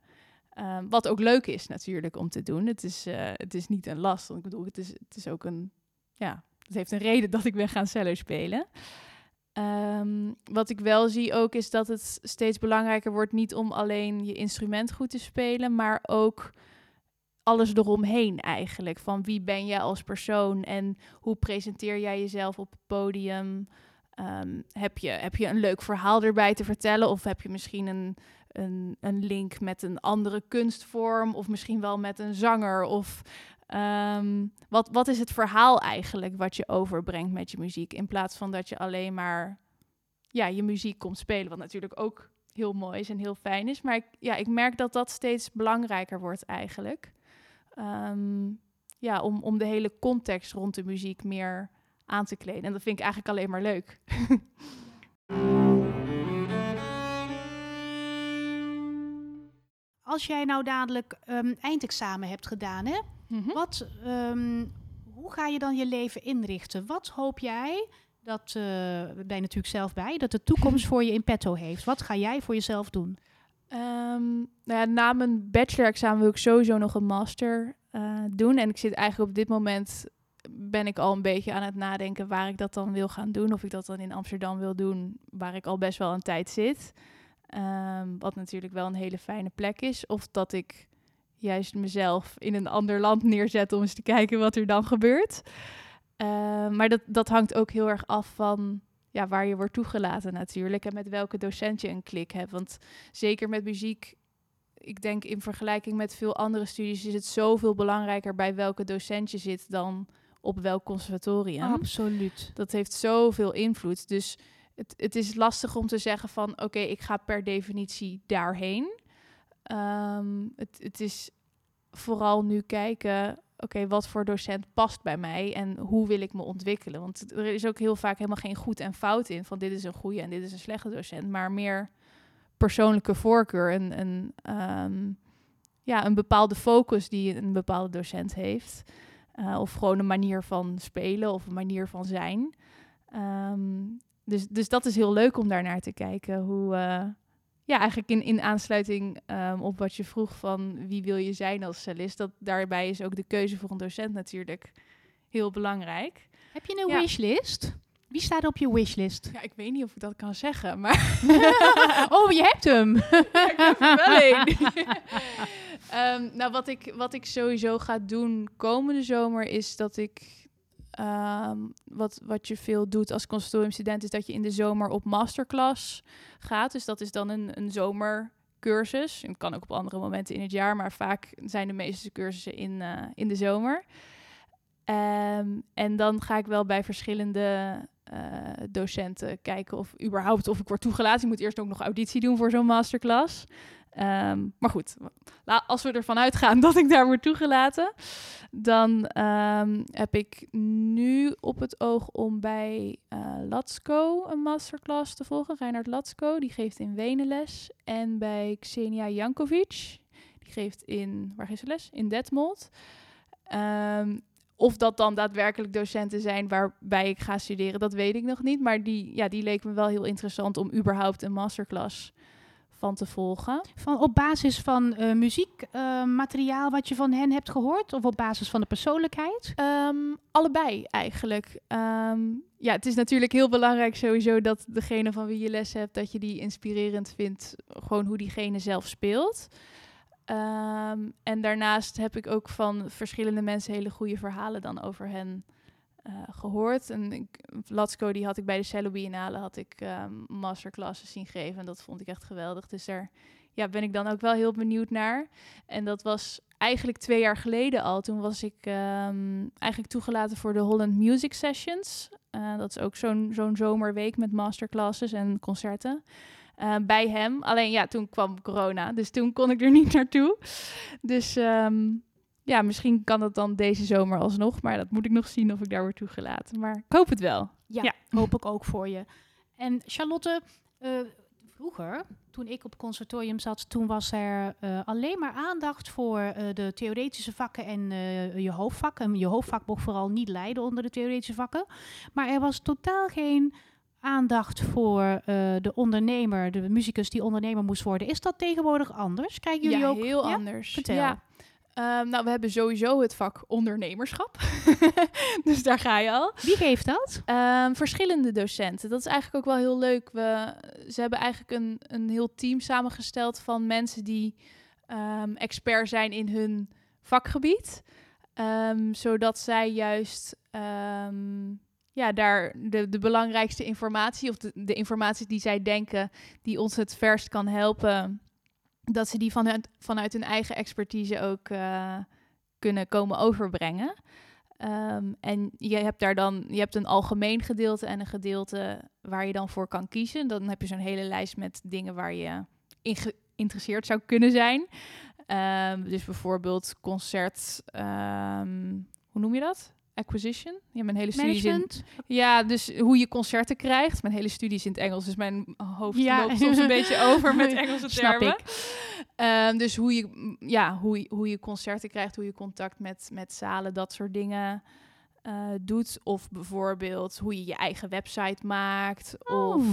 Ehm, wat ook leuk is natuurlijk om te doen. Het is, eh, het is niet een last. Want ik bedoel, het is, het is ook een, ja, het heeft een reden dat ik ben gaan cello spelen. Ehm, wat ik wel zie ook is dat het steeds belangrijker wordt niet om alleen je instrument goed te spelen, maar ook alles eromheen eigenlijk. Van wie ben jij als persoon en hoe presenteer jij jezelf op het podium? Ehm, heb, je, heb je een leuk verhaal erbij te vertellen? Of heb je misschien een, een, een link met een andere kunstvorm? Of misschien wel met een zanger? Of ehm, wat, wat is het verhaal eigenlijk wat je overbrengt met je muziek? In plaats van dat je alleen maar ja, je muziek komt spelen. Wat natuurlijk ook heel mooi is en heel fijn is. Maar ja, ik merk dat dat steeds belangrijker wordt eigenlijk. Ehm, ja, om, om de hele context rond de muziek meer aan te kleden. En dat vind ik eigenlijk alleen maar leuk. Als jij nou dadelijk ehm, eindexamen hebt gedaan, hè? Mhm. Wat, ehm, hoe ga je dan je leven inrichten? Wat hoop jij dat, eh ben je natuurlijk zelf bij, dat de toekomst voor je in petto heeft? Wat ga jij voor jezelf doen? Ehm, nou ja, na mijn bachelor-examen wil ik sowieso nog een master eh, doen. En ik zit eigenlijk op dit moment, ben ik al een beetje aan het nadenken waar ik dat dan wil gaan doen. Of ik dat dan in Amsterdam wil doen, waar ik al best wel een tijd zit. Ehm, wat natuurlijk wel een hele fijne plek is. Of dat ik juist mezelf in een ander land neerzet om eens te kijken wat er dan gebeurt. Ehm, maar dat, dat hangt ook heel erg af van ja, waar je wordt toegelaten natuurlijk. En met welke docent je een klik hebt. Want zeker met muziek, ik denk in vergelijking met veel andere studies... is het zoveel belangrijker bij welke docent je zit dan op welk conservatorium. Absoluut. Dat heeft zoveel invloed. Dus het, het is lastig om te zeggen van... oké, ik ga per definitie daarheen. Ehm, het, het is vooral nu kijken oké, wat voor docent past bij mij en hoe wil ik me ontwikkelen? Want er is ook heel vaak helemaal geen goed en fout in van dit is een goede en dit is een slechte docent, maar meer persoonlijke voorkeur en een, ehm, ja, een bepaalde focus die een bepaalde docent heeft. Uh, of gewoon een manier van spelen of een manier van zijn. Ehm, dus, dus dat is heel leuk om daar naar te kijken. Hoe, uh, ja, eigenlijk in, in aansluiting um, op wat je vroeg van wie wil je zijn als cellist, dat daarbij is ook de keuze voor een docent natuurlijk heel belangrijk. Heb je een wishlist? Wie staat op je wishlist? Ja, ik weet niet of ik dat kan zeggen, maar... oh, je hebt hem! ik heb er wel een. um, nou, wat ik, wat ik sowieso ga doen komende zomer is dat ik Um, wat, wat je veel doet als conservatoriumstudent is dat je in de zomer op masterclass gaat. Dus dat is dan een, een zomercursus. Het kan ook op andere momenten in het jaar, maar vaak zijn de meeste cursussen in, uh, in de zomer. Um, en dan ga ik wel bij verschillende uh, docenten kijken of überhaupt of ik word toegelaten. Ik moet eerst ook nog auditie doen voor zo'n masterclass. Um, maar goed, als we ervan uitgaan dat ik daar word toegelaten, dan um, heb ik nu op het oog om bij uh, een masterclass te volgen. Reinhard Latsko, die geeft in Wenen les. En bij Xenia Jankovic, die geeft in, waar geeft ze les? In Detmold. Um, of dat dan daadwerkelijk docenten zijn waarbij ik ga studeren, dat weet ik nog niet. Maar die, ja, die leek me wel heel interessant om überhaupt een masterclass van te volgen. Van, op basis van uh, muziekmateriaal uh, wat je van hen hebt gehoord? Of op basis van de persoonlijkheid? Um, allebei eigenlijk. Um, ja, het is natuurlijk heel belangrijk sowieso dat degene van wie je les hebt, dat je die inspirerend vindt. Gewoon hoe diegene zelf speelt. Um, en daarnaast heb ik ook van verschillende mensen hele goede verhalen dan over hen gehoord. En ik, Latsko, die had ik bij de Cello Biennale, had ik um, masterclasses zien geven. En dat vond ik echt geweldig. Dus daar ja, ben ik dan ook wel heel benieuwd naar. En dat was eigenlijk twee jaar geleden al. Toen was ik um, eigenlijk toegelaten voor de Holland Music Sessions. Uh, dat is ook zo'n zo'n zomerweek met masterclasses en concerten. Uh, bij hem. Alleen ja, toen kwam corona, dus toen kon ik er niet naartoe. Dus um, ja, misschien kan dat dan deze zomer alsnog, maar dat moet ik nog zien of ik daar word toegelaten. Maar ik hoop het wel. Ja, ja. hoop ik ook voor je. En Charlotte, uh, vroeger, toen ik op het conservatorium zat, toen was er uh, alleen maar aandacht voor uh, de theoretische vakken en je hoofdvak. En je hoofdvak mocht vooral niet leiden onder de theoretische vakken. Maar er was totaal geen aandacht voor uh, de ondernemer, de muzikus die ondernemer moest worden. Is dat tegenwoordig anders? Krijgen jullie ja, ook heel ja? anders. Vertel. Ja. Um, nou, we hebben sowieso het vak ondernemerschap. dus daar ga je al. Wie geeft dat? Um, verschillende docenten. Dat is eigenlijk ook wel heel leuk. We, ze hebben eigenlijk een, een heel team samengesteld van mensen die um, expert zijn in hun vakgebied. zodat zij juist ja, daar de, de belangrijkste informatie of de, de informatie die zij denken die ons het verst kan helpen, dat ze die vanuit, vanuit hun eigen expertise ook uh, kunnen komen overbrengen. Um, en je hebt daar dan, je hebt een algemeen gedeelte en een gedeelte waar je dan voor kan kiezen. Dan heb je zo'n hele lijst met dingen waar je in geïnteresseerd zou kunnen zijn. Um, dus bijvoorbeeld concert, um, hoe noem je dat? Acquisition. Ja, mijn hele studie in. Ja, dus hoe je concerten krijgt. Mijn hele studie is in het Engels, dus mijn hoofd ja. loopt soms een beetje over met Engelse termen. Um, dus hoe je, ja, hoe, hoe je concerten krijgt, hoe je contact met, met zalen, dat soort dingen uh, doet. Of bijvoorbeeld hoe je je eigen website maakt. Oh. Of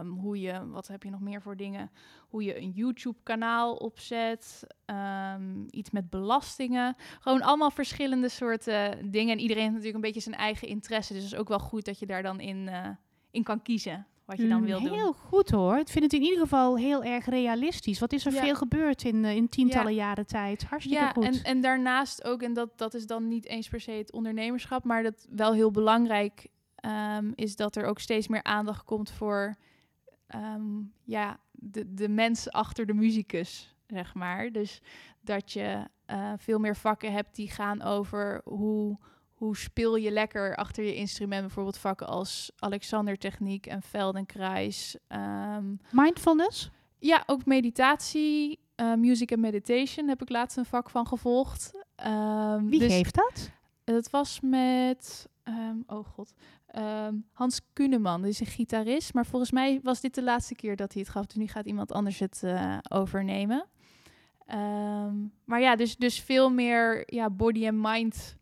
um, hoe je, wat heb je nog meer voor dingen? Hoe je een YouTube-kanaal opzet. Um, iets met belastingen. Gewoon allemaal verschillende soorten dingen. En iedereen heeft natuurlijk een beetje zijn eigen interesse. Dus het is ook wel goed dat je daar dan in, uh, in kan kiezen. Wat je dan Mm, wil doen. Heel goed hoor. Ik vind het in ieder geval heel erg realistisch. Wat is er Ja. veel gebeurd in, eh, in tientallen jaren tijd? Hartstikke Ja, goed. en, en daarnaast ook, en dat, dat is dan niet eens per se het ondernemerschap, maar dat wel heel belangrijk ehm, is dat er ook steeds meer aandacht komt voor ehm, ja, de, de mens achter de muzikus, zeg maar. Dus dat je eh, veel meer vakken hebt die gaan over hoe, hoe speel je lekker achter je instrument. Bijvoorbeeld vakken als Alexander Techniek en Feldenkrais. ehm, Mindfulness? ja, ook meditatie, eh, music en meditation heb ik laatst een vak van gevolgd. Ehm, Wie dus geeft dat? Het was met, ehm, oh god, Hans Kuneman, die is een gitarist. Maar volgens mij was dit de laatste keer dat hij het gaf. Dus nu gaat iemand anders het eh, overnemen. Maar ja, dus, dus veel meer ja, body en mind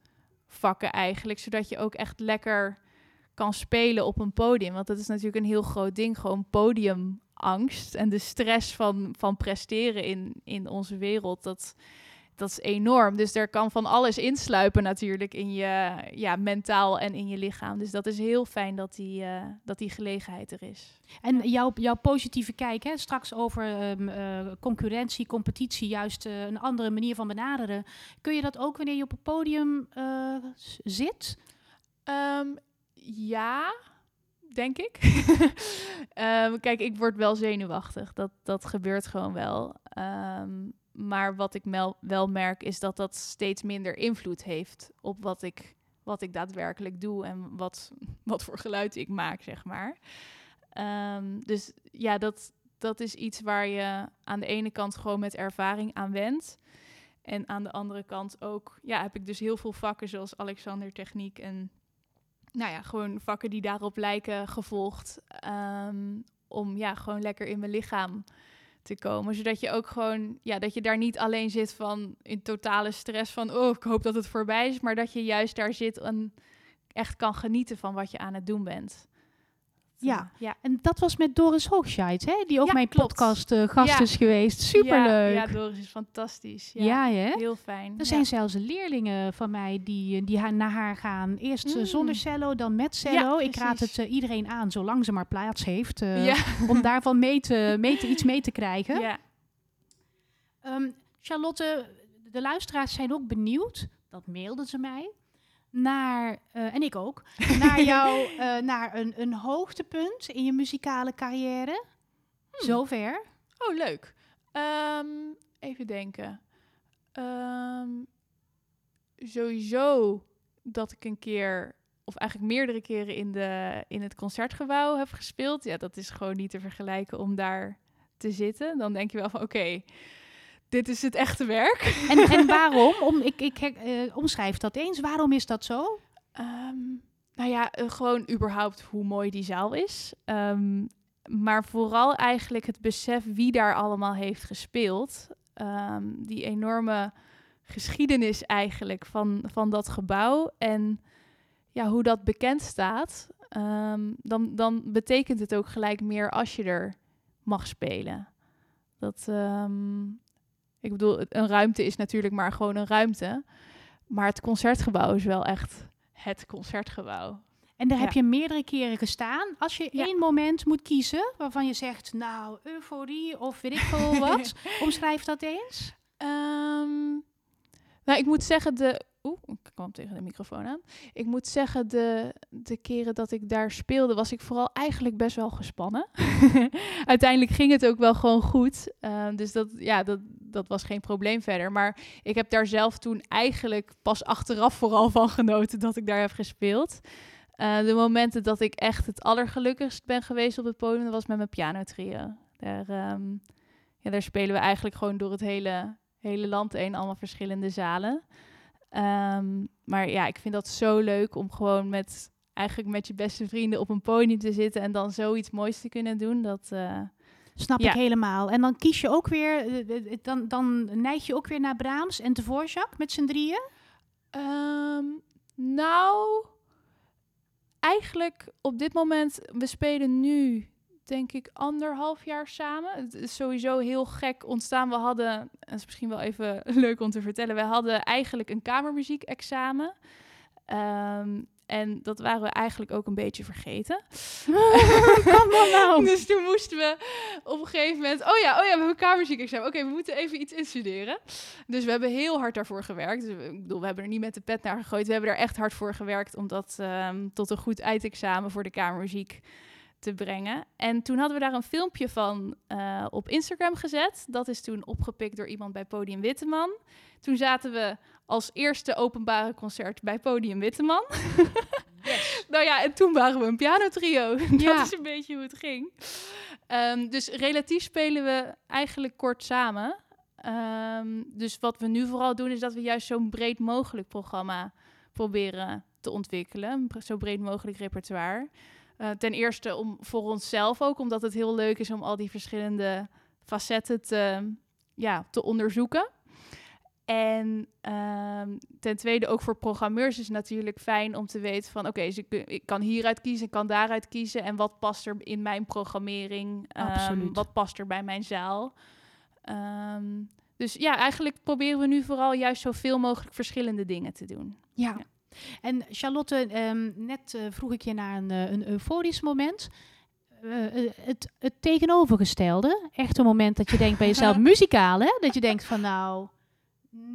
vakken eigenlijk. Zodat je ook echt lekker kan spelen op een podium. Want dat is natuurlijk een heel groot ding. Gewoon podiumangst en de stress van, van presteren in, in onze wereld. Dat, dat is enorm. Dus er kan van alles insluipen natuurlijk in je ja, mentaal en in je lichaam. Dus dat is heel fijn dat die, eh, dat die gelegenheid er is. En jouw, jouw positieve kijk, hè, straks over ehm, eh, concurrentie, competitie, juist eh, een andere manier van benaderen. Kun je dat ook wanneer je op een podium zit? Ehm, ja, denk ik. Ehm, kijk, ik word wel zenuwachtig. Dat, dat gebeurt gewoon wel. Ehm, maar wat ik wel merk is dat dat steeds minder invloed heeft op wat ik, wat ik daadwerkelijk doe en wat, wat voor geluid ik maak, zeg maar. Ehm, dus ja, dat, dat is iets waar je aan de ene kant gewoon met ervaring aan wendt. En aan de andere kant ook, ja, heb ik dus heel veel vakken zoals Alexander Techniek en nou ja, gewoon vakken die daarop lijken gevolgd. ehm, om ja, gewoon lekker in mijn lichaam te komen. Zodat je ook gewoon, ja, dat je daar niet alleen zit van in totale stress van, oh, ik hoop dat het voorbij is. Maar dat je juist daar zit en echt kan genieten van wat je aan het doen bent. Ja. ja. En dat was met Doris Hoogscheid, hè? die ook Ja, mijn klopt. podcast eh, gast Ja. is geweest. Superleuk. Ja, ja, Doris is fantastisch. Ja, hè? heel fijn. Er zijn zelfs leerlingen van mij die, eh, die haar, naar haar gaan. Eerst eh, Mm. zonder cello, dan met cello. Ik raad het iedereen aan, zolang ze maar plaats heeft, om daarvan mee te, mee te, iets mee te krijgen. ja. Ehm, Charlotte, de luisteraars zijn ook benieuwd, dat mailden ze mij, naar, eh, en ik ook, naar jou, eh, naar een, een hoogtepunt in je muzikale carrière. Hmm. Zover. Oh, leuk. Ehm, even denken. Ehm, sowieso dat ik een keer, of eigenlijk meerdere keren in, de, in het concertgebouw heb gespeeld. Ja, dat is gewoon niet te vergelijken om daar te zitten. Dan denk je wel van, oké, dit is het echte werk. En, en waarom? Om, ik ik eh, omschrijf dat eens. Waarom is dat zo? Ehm, nou ja, eh, gewoon überhaupt hoe mooi die zaal is. Ehm, maar vooral eigenlijk het besef wie daar allemaal heeft gespeeld. Ehm, die enorme geschiedenis eigenlijk van, van dat gebouw. En ja, hoe dat bekend staat. Dan, dan betekent het ook gelijk meer als je er mag spelen. Dat, ik bedoel, een ruimte is natuurlijk maar gewoon een ruimte. Maar het concertgebouw is wel echt het concertgebouw. En daar Ja. heb je meerdere keren gestaan. Als je Ja. één moment moet kiezen waarvan je zegt, nou, euforie of weet ik veel wat, omschrijf dat eens. Ehm, nou, ik moet zeggen, de. Oeh, ik kwam tegen de microfoon aan. Ik moet zeggen, de, de keren dat ik daar speelde, was ik vooral eigenlijk best wel gespannen. Uiteindelijk ging het ook wel gewoon goed. Ehm, dus dat, ja, dat, dat was geen probleem verder. Maar ik heb daar zelf toen eigenlijk pas achteraf vooral van genoten dat ik daar heb gespeeld. Eh, de momenten dat ik echt het allergelukkigst ben geweest op het podium, was met mijn pianotrio. Daar, ehm, ja, daar spelen we eigenlijk gewoon door het hele, hele land heen, allemaal verschillende zalen. Ehm, maar ja, ik vind dat zo leuk om gewoon met eigenlijk met je beste vrienden op een podium te zitten en dan zoiets moois te kunnen doen. Dat, eh, Snap Ja. ik helemaal. En dan kies je ook weer, eh, eh, dan, dan neig je ook weer naar Brahms en Dvorak met z'n drieën. Ehm, nou, eigenlijk op dit moment, we spelen nu denk ik anderhalf jaar samen. Het is sowieso heel gek ontstaan. We hadden, dat is misschien wel even leuk om te vertellen, we hadden eigenlijk een kamermuziek-examen. Ehm, en dat waren we eigenlijk ook een beetje vergeten. Nou? Dus toen moesten we op een gegeven moment... Oh ja, oh ja we hebben kamermuziekexamen. Oké, we moeten even iets instuderen. Dus we hebben heel hard daarvoor gewerkt. Dus, we- ik bedoel, we hebben er niet met de pet naar gegooid. We hebben er echt hard voor gewerkt... om dat ehm, tot een goed eindexamen voor de kamermuziek te brengen. En toen hadden we daar een filmpje van eh, op Instagram gezet. Dat is toen opgepikt door iemand bij Podium Witteman. Toen zaten we als eerste openbare concert bij Podium Witteman. nou ja, en toen waren we een pianotrio. Dat Ja. is een beetje hoe het ging. Ehm, dus relatief spelen we eigenlijk kort samen. Ehm, dus wat we nu vooral doen, is dat we juist zo'n breed mogelijk programma proberen te ontwikkelen. Zo breed mogelijk repertoire. Eh, ten eerste om voor onszelf ook, omdat het heel leuk is om al die verschillende facetten te, ja, te onderzoeken. En ehm, ten tweede ook voor programmeurs is het natuurlijk fijn om te weten van... oké, ik, kan hieruit kiezen, ik kan daaruit kiezen... en wat past er in mijn programmering? Absoluut. wat past er bij mijn zaal? Ehm, dus ja, eigenlijk proberen we nu vooral juist zoveel mogelijk verschillende dingen te doen. Ja. Ja. En Charlotte, ehm, net eh, vroeg ik je naar een, eh, een euforisch moment. Eh, het, het tegenovergestelde. Echt een moment dat je denkt bij jezelf, muzikaal hè? Dat je denkt van nou,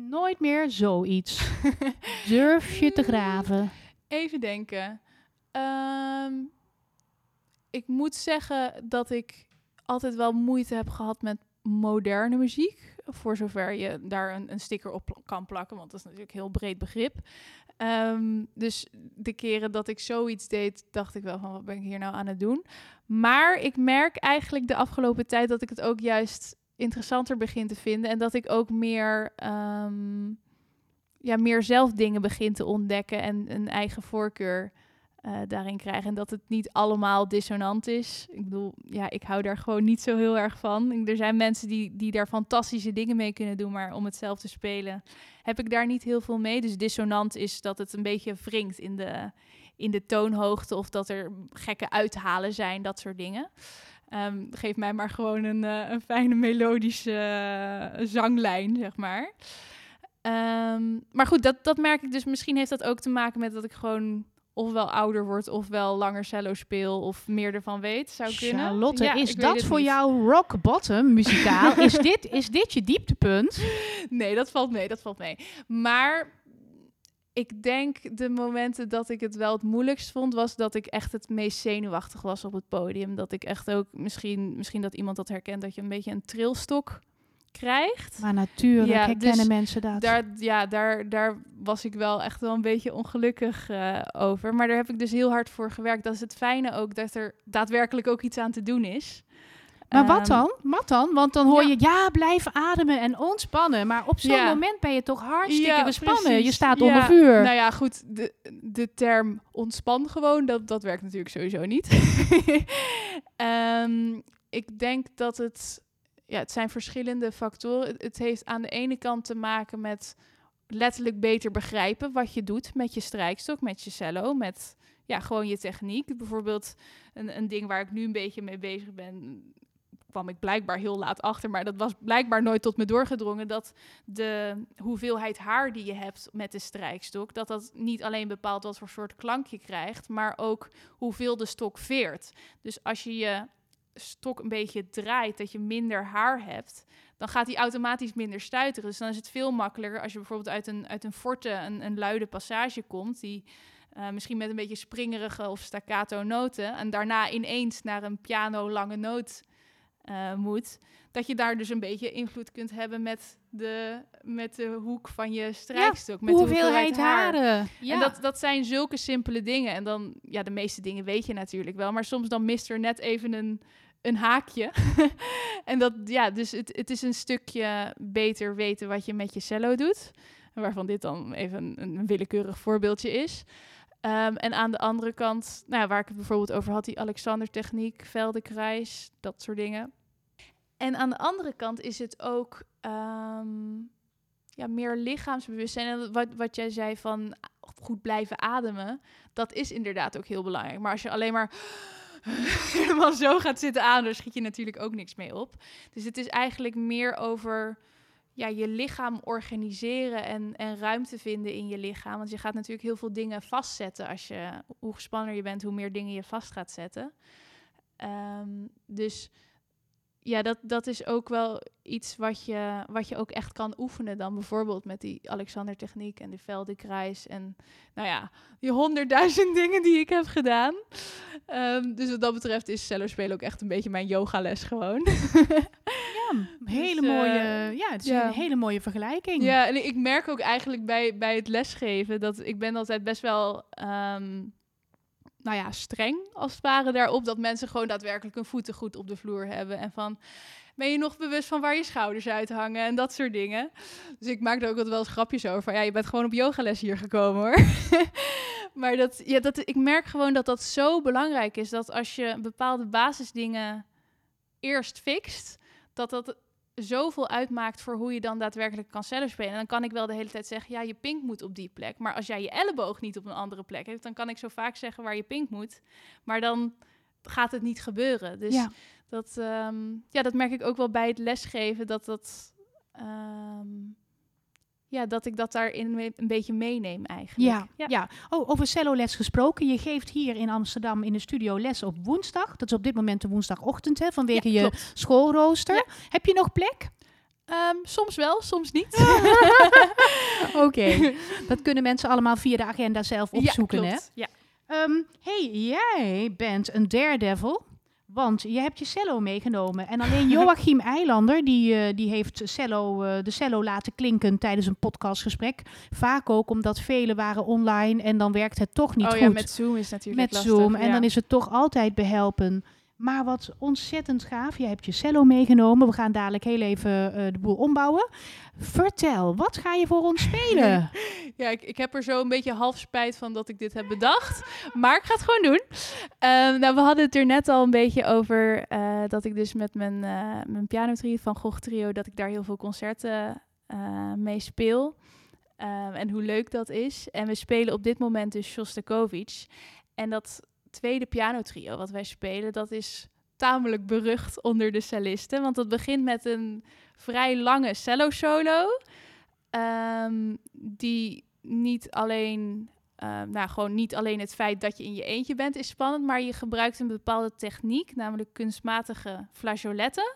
nooit meer zoiets. Durf je te graven. Even denken. Ehm, ik moet zeggen dat ik altijd wel moeite heb gehad met moderne muziek. Voor zover je daar een, een sticker op kan plakken, want dat is natuurlijk een heel breed begrip. Ehm, dus de keren dat ik zoiets deed, dacht ik wel van wat ben ik hier nou aan het doen. Maar ik merk eigenlijk de afgelopen tijd dat ik het ook juist interessanter begin te vinden. En dat ik ook meer, ehm, ja, meer zelf dingen begin te ontdekken en een eigen voorkeur eh, daarin krijg. En dat het niet allemaal dissonant is. Ik bedoel, ja, ik hou daar gewoon niet zo heel erg van. Er zijn mensen die, die daar fantastische dingen mee kunnen doen, maar om het zelf te spelen heb ik daar niet heel veel mee. Dus dissonant is dat het een beetje wringt in de, in de toonhoogte of dat er gekke uithalen zijn, dat soort dingen. Ehm, geef mij maar gewoon een, eh, een fijne melodische eh, zanglijn, zeg maar. Ehm, maar goed, dat, dat merk ik dus. Misschien heeft dat ook te maken met dat ik gewoon ofwel ouder word, ofwel langer cello speel, of meer ervan weet. Zou kunnen. Charlotte, Ja, is dat voor niet. jou rock bottom muzikaal? is, dit, is dit je dieptepunt? Nee, dat valt mee, dat valt mee. Maar ik denk de momenten dat ik het wel het moeilijkst vond, was dat ik echt het meest zenuwachtig was op het podium. Dat ik echt ook, misschien, misschien dat iemand dat herkent, dat je een beetje een trilstok krijgt. Maar natuurlijk Ja, herkennen dus mensen dat. Daar, ja, daar, daar was ik wel echt wel een beetje ongelukkig eh, over. Maar daar heb ik dus heel hard voor gewerkt. Dat is het fijne ook, dat er daadwerkelijk ook iets aan te doen is. Maar wat Ehm, dan? Wat dan? Want dan hoor ja. je, ja, blijf ademen en ontspannen. Maar op zo'n Ja. moment ben je toch hartstikke gespannen. precies. Je staat onder vuur. Nou ja, goed, de, de term ontspan gewoon, dat, dat werkt natuurlijk sowieso niet. Ehm, ik denk dat het, ja, het zijn verschillende factoren. Het, heeft aan de ene kant te maken met letterlijk beter begrijpen wat je doet met je strijkstok, met je cello, met ja, gewoon je techniek. Bijvoorbeeld een, een ding waar ik nu een beetje mee bezig ben, kwam ik blijkbaar heel laat achter, maar dat was blijkbaar nooit tot me doorgedrongen dat de hoeveelheid haar die je hebt met de strijkstok, dat dat niet alleen bepaalt wat voor soort klank je krijgt, maar ook hoeveel de stok veert. Dus als je je stok een beetje draait, dat je minder haar hebt, dan gaat die automatisch minder stuiteren. Dus dan is het veel makkelijker als je bijvoorbeeld uit een, uit een forte, een, een luide passage komt, die eh, misschien met een beetje springerige of staccato noten, en daarna ineens naar een piano lange noot eh, moet, dat je daar dus een beetje invloed kunt hebben met de, met de hoek van je strijkstok. met de Hoeveelheid haren. Ja. En dat, dat zijn zulke simpele dingen. En dan, ja, de meeste dingen weet je natuurlijk wel. Maar soms dan mist er net even een, een haakje. en dat, ja, dus het, het is een stukje beter weten wat je met je cello doet. Waarvan dit dan even een, een willekeurig voorbeeldje is. Ehm, en aan de andere kant, nou, waar ik het bijvoorbeeld over had, die Alexander-techniek, Feldenkrais, dat soort dingen. En aan de andere kant is het ook ehm, ja, meer lichaamsbewustzijn. En wat, wat jij zei van goed blijven ademen, dat is inderdaad ook heel belangrijk. Maar als je alleen maar helemaal zo gaat zitten ademen, dan schiet je natuurlijk ook niks mee op. Dus het is eigenlijk meer over ja, je lichaam organiseren en, en ruimte vinden in je lichaam. Want je gaat natuurlijk heel veel dingen vastzetten. Als je, hoe gespanner je bent, hoe meer dingen je vast gaat zetten. Ehm, dus ja, dat, dat is ook wel iets wat je, wat je ook echt kan oefenen dan. Bijvoorbeeld met die Alexander-techniek en de Veldekreis. En nou ja, die honderdduizend dingen die ik heb gedaan. Ehm, dus wat dat betreft is cello spelen ook echt een beetje mijn yogales gewoon. ja, hele Dus, eh, mooie, ja, het is ja. een hele mooie vergelijking. Ja, en ik merk ook eigenlijk bij, bij het lesgeven dat ik ben altijd best wel, ehm, nou ja, streng als het ware daarop. Dat mensen gewoon daadwerkelijk hun voeten goed op de vloer hebben. En van, ben je nog bewust van waar je schouders uithangen en dat soort dingen. Dus ik maak er ook wel eens grapjes over. Ja, je bent gewoon op yogales hier gekomen hoor. maar dat, ja, dat, ik merk gewoon dat dat zo belangrijk is. Dat als je bepaalde basisdingen eerst fixt, dat dat zoveel uitmaakt voor hoe je dan daadwerkelijk kan cello spelen. En dan kan ik wel de hele tijd zeggen, ja, je pink moet op die plek. Maar als jij je elleboog niet op een andere plek heeft, dan kan ik zo vaak zeggen waar je pink moet. Maar dan gaat het niet gebeuren. Dus Ja. dat, ehm, ja, dat merk ik ook wel bij het lesgeven, dat dat... ehm, ja, dat ik dat daarin een beetje meeneem eigenlijk. Ja, ja. Oh, over celloles gesproken. Je geeft hier in Amsterdam in de studio les op woensdag. Dat is op dit moment de woensdagochtend, hè, vanwege Ja, je schoolrooster. Heb je nog plek? Ehm, soms wel, soms niet. Oké, dat kunnen mensen allemaal via de agenda zelf opzoeken, ja, hè? klopt. Ja. Ehm, hey, jij bent een daredevil. Want je hebt je cello meegenomen. En alleen Joachim Eilander, die, eh, die heeft cello, eh, de cello laten klinken tijdens een podcastgesprek. Vaak ook omdat velen waren online en dan werkt het toch niet oh goed. ja, met Zoom is natuurlijk met lastig, Zoom. En ja. dan is het toch altijd behelpen. Maar wat ontzettend gaaf. Je hebt je cello meegenomen. We gaan dadelijk heel even eh, de boel ombouwen. Vertel, wat ga je voor ons spelen? Ja, ik, ik heb er zo een beetje half spijt van dat ik dit heb bedacht. Maar ik ga het gewoon doen. Ehm, nou, we hadden het er net al een beetje over eh, dat ik dus met mijn, eh mijn pianotrio van Gogh Trio, dat ik daar heel veel concerten mee speel. Ehm, en hoe leuk dat is. En we spelen op dit moment dus Shostakovich. En dat tweede pianotrio wat wij spelen, dat is tamelijk berucht onder de cellisten. Want dat begint met een vrij lange cello solo. Ehm, die niet alleen, ehm, nou gewoon niet alleen het feit dat je in je eentje bent is spannend, maar je gebruikt een bepaalde techniek, namelijk kunstmatige flageoletten.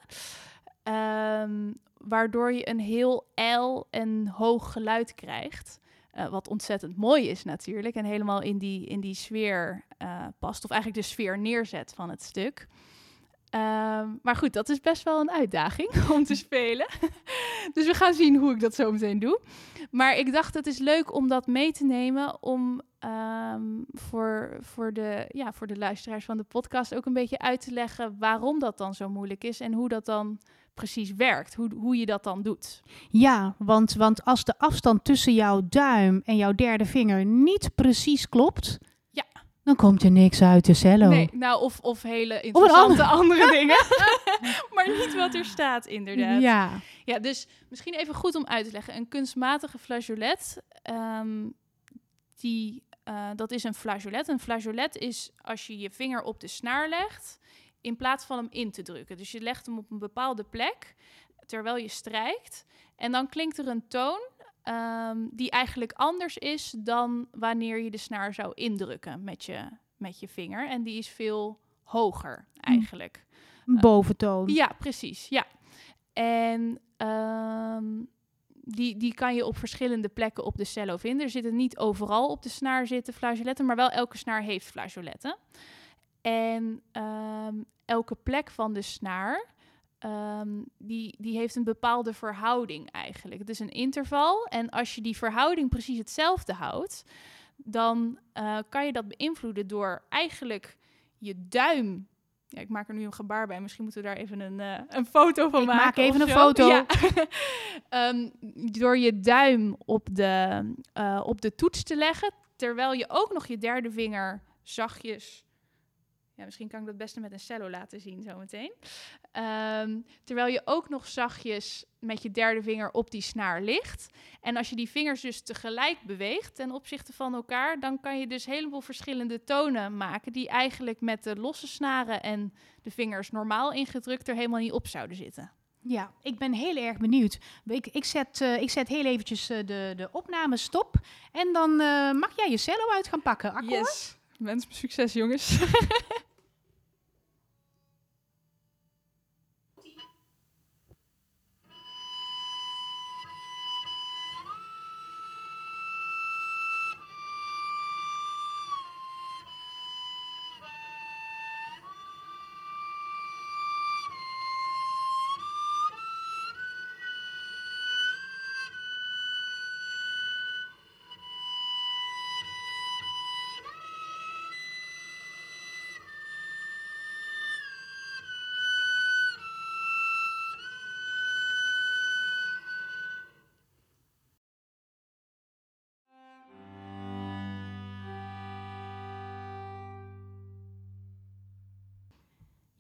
Ehm, waardoor je een heel ijl en hoog geluid krijgt. Eh, wat ontzettend mooi is natuurlijk. En helemaal in die, in die sfeer eh, past. Of eigenlijk de sfeer neerzet van het stuk. Ehm, maar goed, dat is best wel een uitdaging om te spelen. dus we gaan zien hoe ik dat zo meteen doe. Maar ik dacht, het is leuk om dat mee te nemen. Om ehm, voor, voor, de, ja, voor de luisteraars van de podcast ook een beetje uit te leggen waarom dat dan zo moeilijk is. En hoe dat dan precies werkt. Hoe, hoe je dat dan doet. Ja, want, want als de afstand tussen jouw duim en jouw derde vinger niet precies klopt, Ja. dan komt er niks uit de cello. Nee, nou, of, of hele interessante andere dingen. maar niet wat er staat, inderdaad. Ja, Ja, dus misschien even goed om uit te leggen. Een kunstmatige flageolet, ehm, die, eh, dat is een flageolet. Een flageolet is als je je vinger op de snaar legt, in plaats van hem in te drukken. Dus je legt hem op een bepaalde plek, terwijl je strijkt. En dan klinkt er een toon ehm, die eigenlijk anders is dan wanneer je de snaar zou indrukken met je, met je vinger. En die is veel hoger eigenlijk. een boventoon. Ja, precies. Ja. En ehm, die, die kan je op verschillende plekken op de cello vinden. Er zitten niet overal op de snaar zitten flageoletten, maar wel elke snaar heeft flageoletten. En ehm, elke plek van de snaar, ehm, die, die heeft een bepaalde verhouding eigenlijk. Het is een interval en als je die verhouding precies hetzelfde houdt, dan eh, kan je dat beïnvloeden door eigenlijk je duim ja, ik maak er nu een gebaar bij. Misschien moeten we daar even een, eh, een foto van Ik maken. maak even een zo. foto. Ja. Ehm, door je duim op de, eh, op de toets te leggen, terwijl je ook nog je derde vinger zachtjes. Ja, misschien kan ik dat beste met een cello laten zien zometeen. Ehm, terwijl je ook nog zachtjes met je derde vinger op die snaar ligt. En als je die vingers dus tegelijk beweegt ten opzichte van elkaar, dan kan je dus heleboel verschillende tonen maken die eigenlijk met de losse snaren en de vingers normaal ingedrukt er helemaal niet op zouden zitten. Ja, ik ben heel erg benieuwd. Ik, ik, zet, eh, ik zet heel eventjes eh, de, de opname stop. En dan eh, mag jij je cello uit gaan pakken. Akkoord? Yes. Wens me succes, jongens.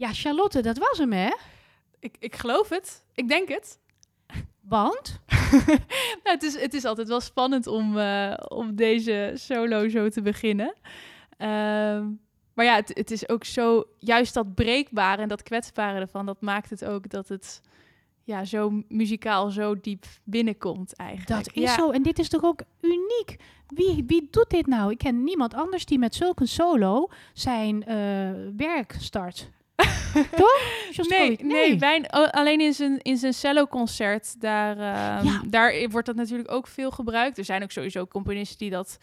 Ja, Charlotte, dat was hem, hè? ik, ik geloof het. Ik denk het. Want? nou, het, is, het is altijd wel spannend om, eh, om deze solo zo te beginnen. Ehm, maar ja, het, het is ook zo, juist dat breekbare en dat kwetsbare ervan, dat maakt het ook dat het ja, zo muzikaal zo diep binnenkomt eigenlijk. Dat is ja. zo. En dit is toch ook uniek? Wie, wie doet dit nou? Ik ken niemand anders die met zulke solo zijn eh, werk start. toch? Nee, nee. bijna- alleen in zijn, in zijn cello-concert, daar, ehm, Ja. daar wordt dat natuurlijk ook veel gebruikt. Er zijn ook sowieso componisten die dat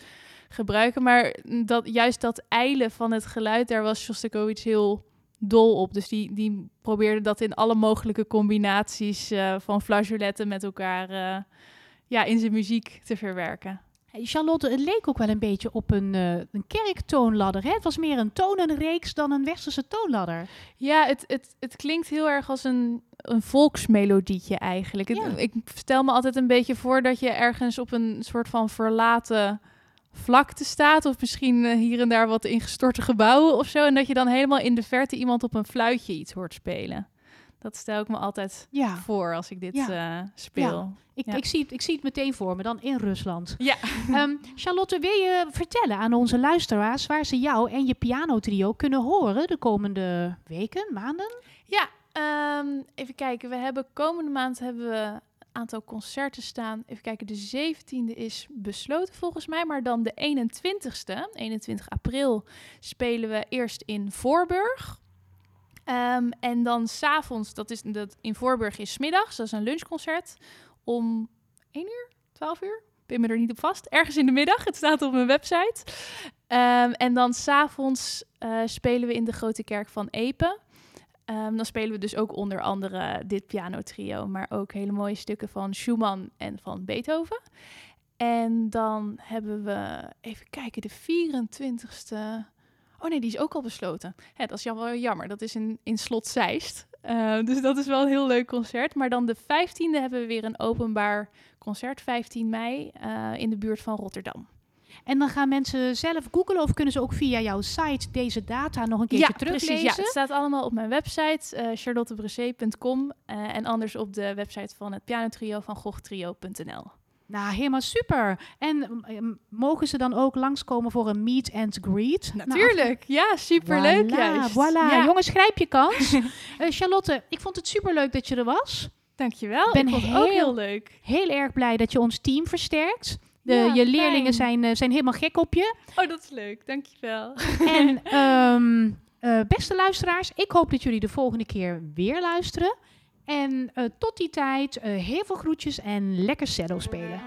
gebruiken, maar dat, juist dat eilen van het geluid, daar was Shostakovich heel dol op. Dus die, die probeerde dat in alle mogelijke combinaties eh, van flageoletten met elkaar eh, ja, in zijn muziek te verwerken. Charlotte, het leek ook wel een beetje op een, eh, een kerktoonladder. Hè? Het was meer een tonenreeks dan een westerse toonladder. Ja, het, het, het klinkt heel erg als een, een volksmelodietje eigenlijk. Het- ik stel me altijd een beetje voor dat je ergens op een soort van verlaten vlakte staat. Of misschien eh, hier en daar wat ingestorte gebouwen of zo. En dat je dan helemaal in de verte iemand op een fluitje iets hoort spelen. Dat stel ik me altijd Ja, voor als ik dit Ja. eh, speel. ik, Ja. ik, zie het, ik zie het meteen voor me, dan in Rusland. Ja. Ehm, Charlotte, wil je vertellen aan onze luisteraars waar ze jou en je pianotrio kunnen horen de komende weken, maanden? Ja, ehm, even kijken. We hebben komende maand hebben we een aantal concerten staan. Even kijken, de 17e is besloten volgens mij. Maar dan de 21ste, 21 april, spelen we eerst in Voorburg. Ehm, en dan s'avonds, dat is dat in Voorburg is middags, dat is een lunchconcert. Om 1 uur, 12 uur? Ik ben me er niet op vast. Ergens in de middag, het staat op mijn website. Ehm, en dan s'avonds eh spelen we in de Grote Kerk van Epe. Ehm, dan spelen we dus ook onder andere dit pianotrio, maar ook hele mooie stukken van Schumann en van Beethoven. En dan hebben we, even kijken, de 24ste. Oh nee, die is ook al besloten. Hè, dat is jammer, wel jammer. Dat is in, in Slot Zeist. Eh, dus dat is wel een heel leuk concert. Maar dan de 15e hebben we weer een openbaar concert, 15 mei, eh, in de buurt van Rotterdam. En dan gaan mensen zelf googlen of kunnen ze ook via jouw site deze data nog een keertje teruglezen? precies. Ja, het staat allemaal op mijn website, charlottebressé.com. eh, en anders op de website van het pianotrio van gochtrio.nl. Nou, helemaal super. En mm, mogen ze dan ook langskomen voor een meet and greet? Natuurlijk, ja, superleuk Voilà, juist. Voilà, Ja, jongens, grijp je kans. Eh, Charlotte, ik vond het superleuk dat je er was. dankjewel. ben Ik vond het ook heel- heel leuk. Heel erg blij dat je ons team versterkt. De, Ja, je leerlingen fijn. zijn, eh, zijn helemaal gek op je. Oh, dat is leuk. Dankjewel. En ehm, eh, beste luisteraars, ik hoop dat jullie de volgende keer weer luisteren. En eh, tot die tijd, eh, heel veel groetjes en lekker cello spelen.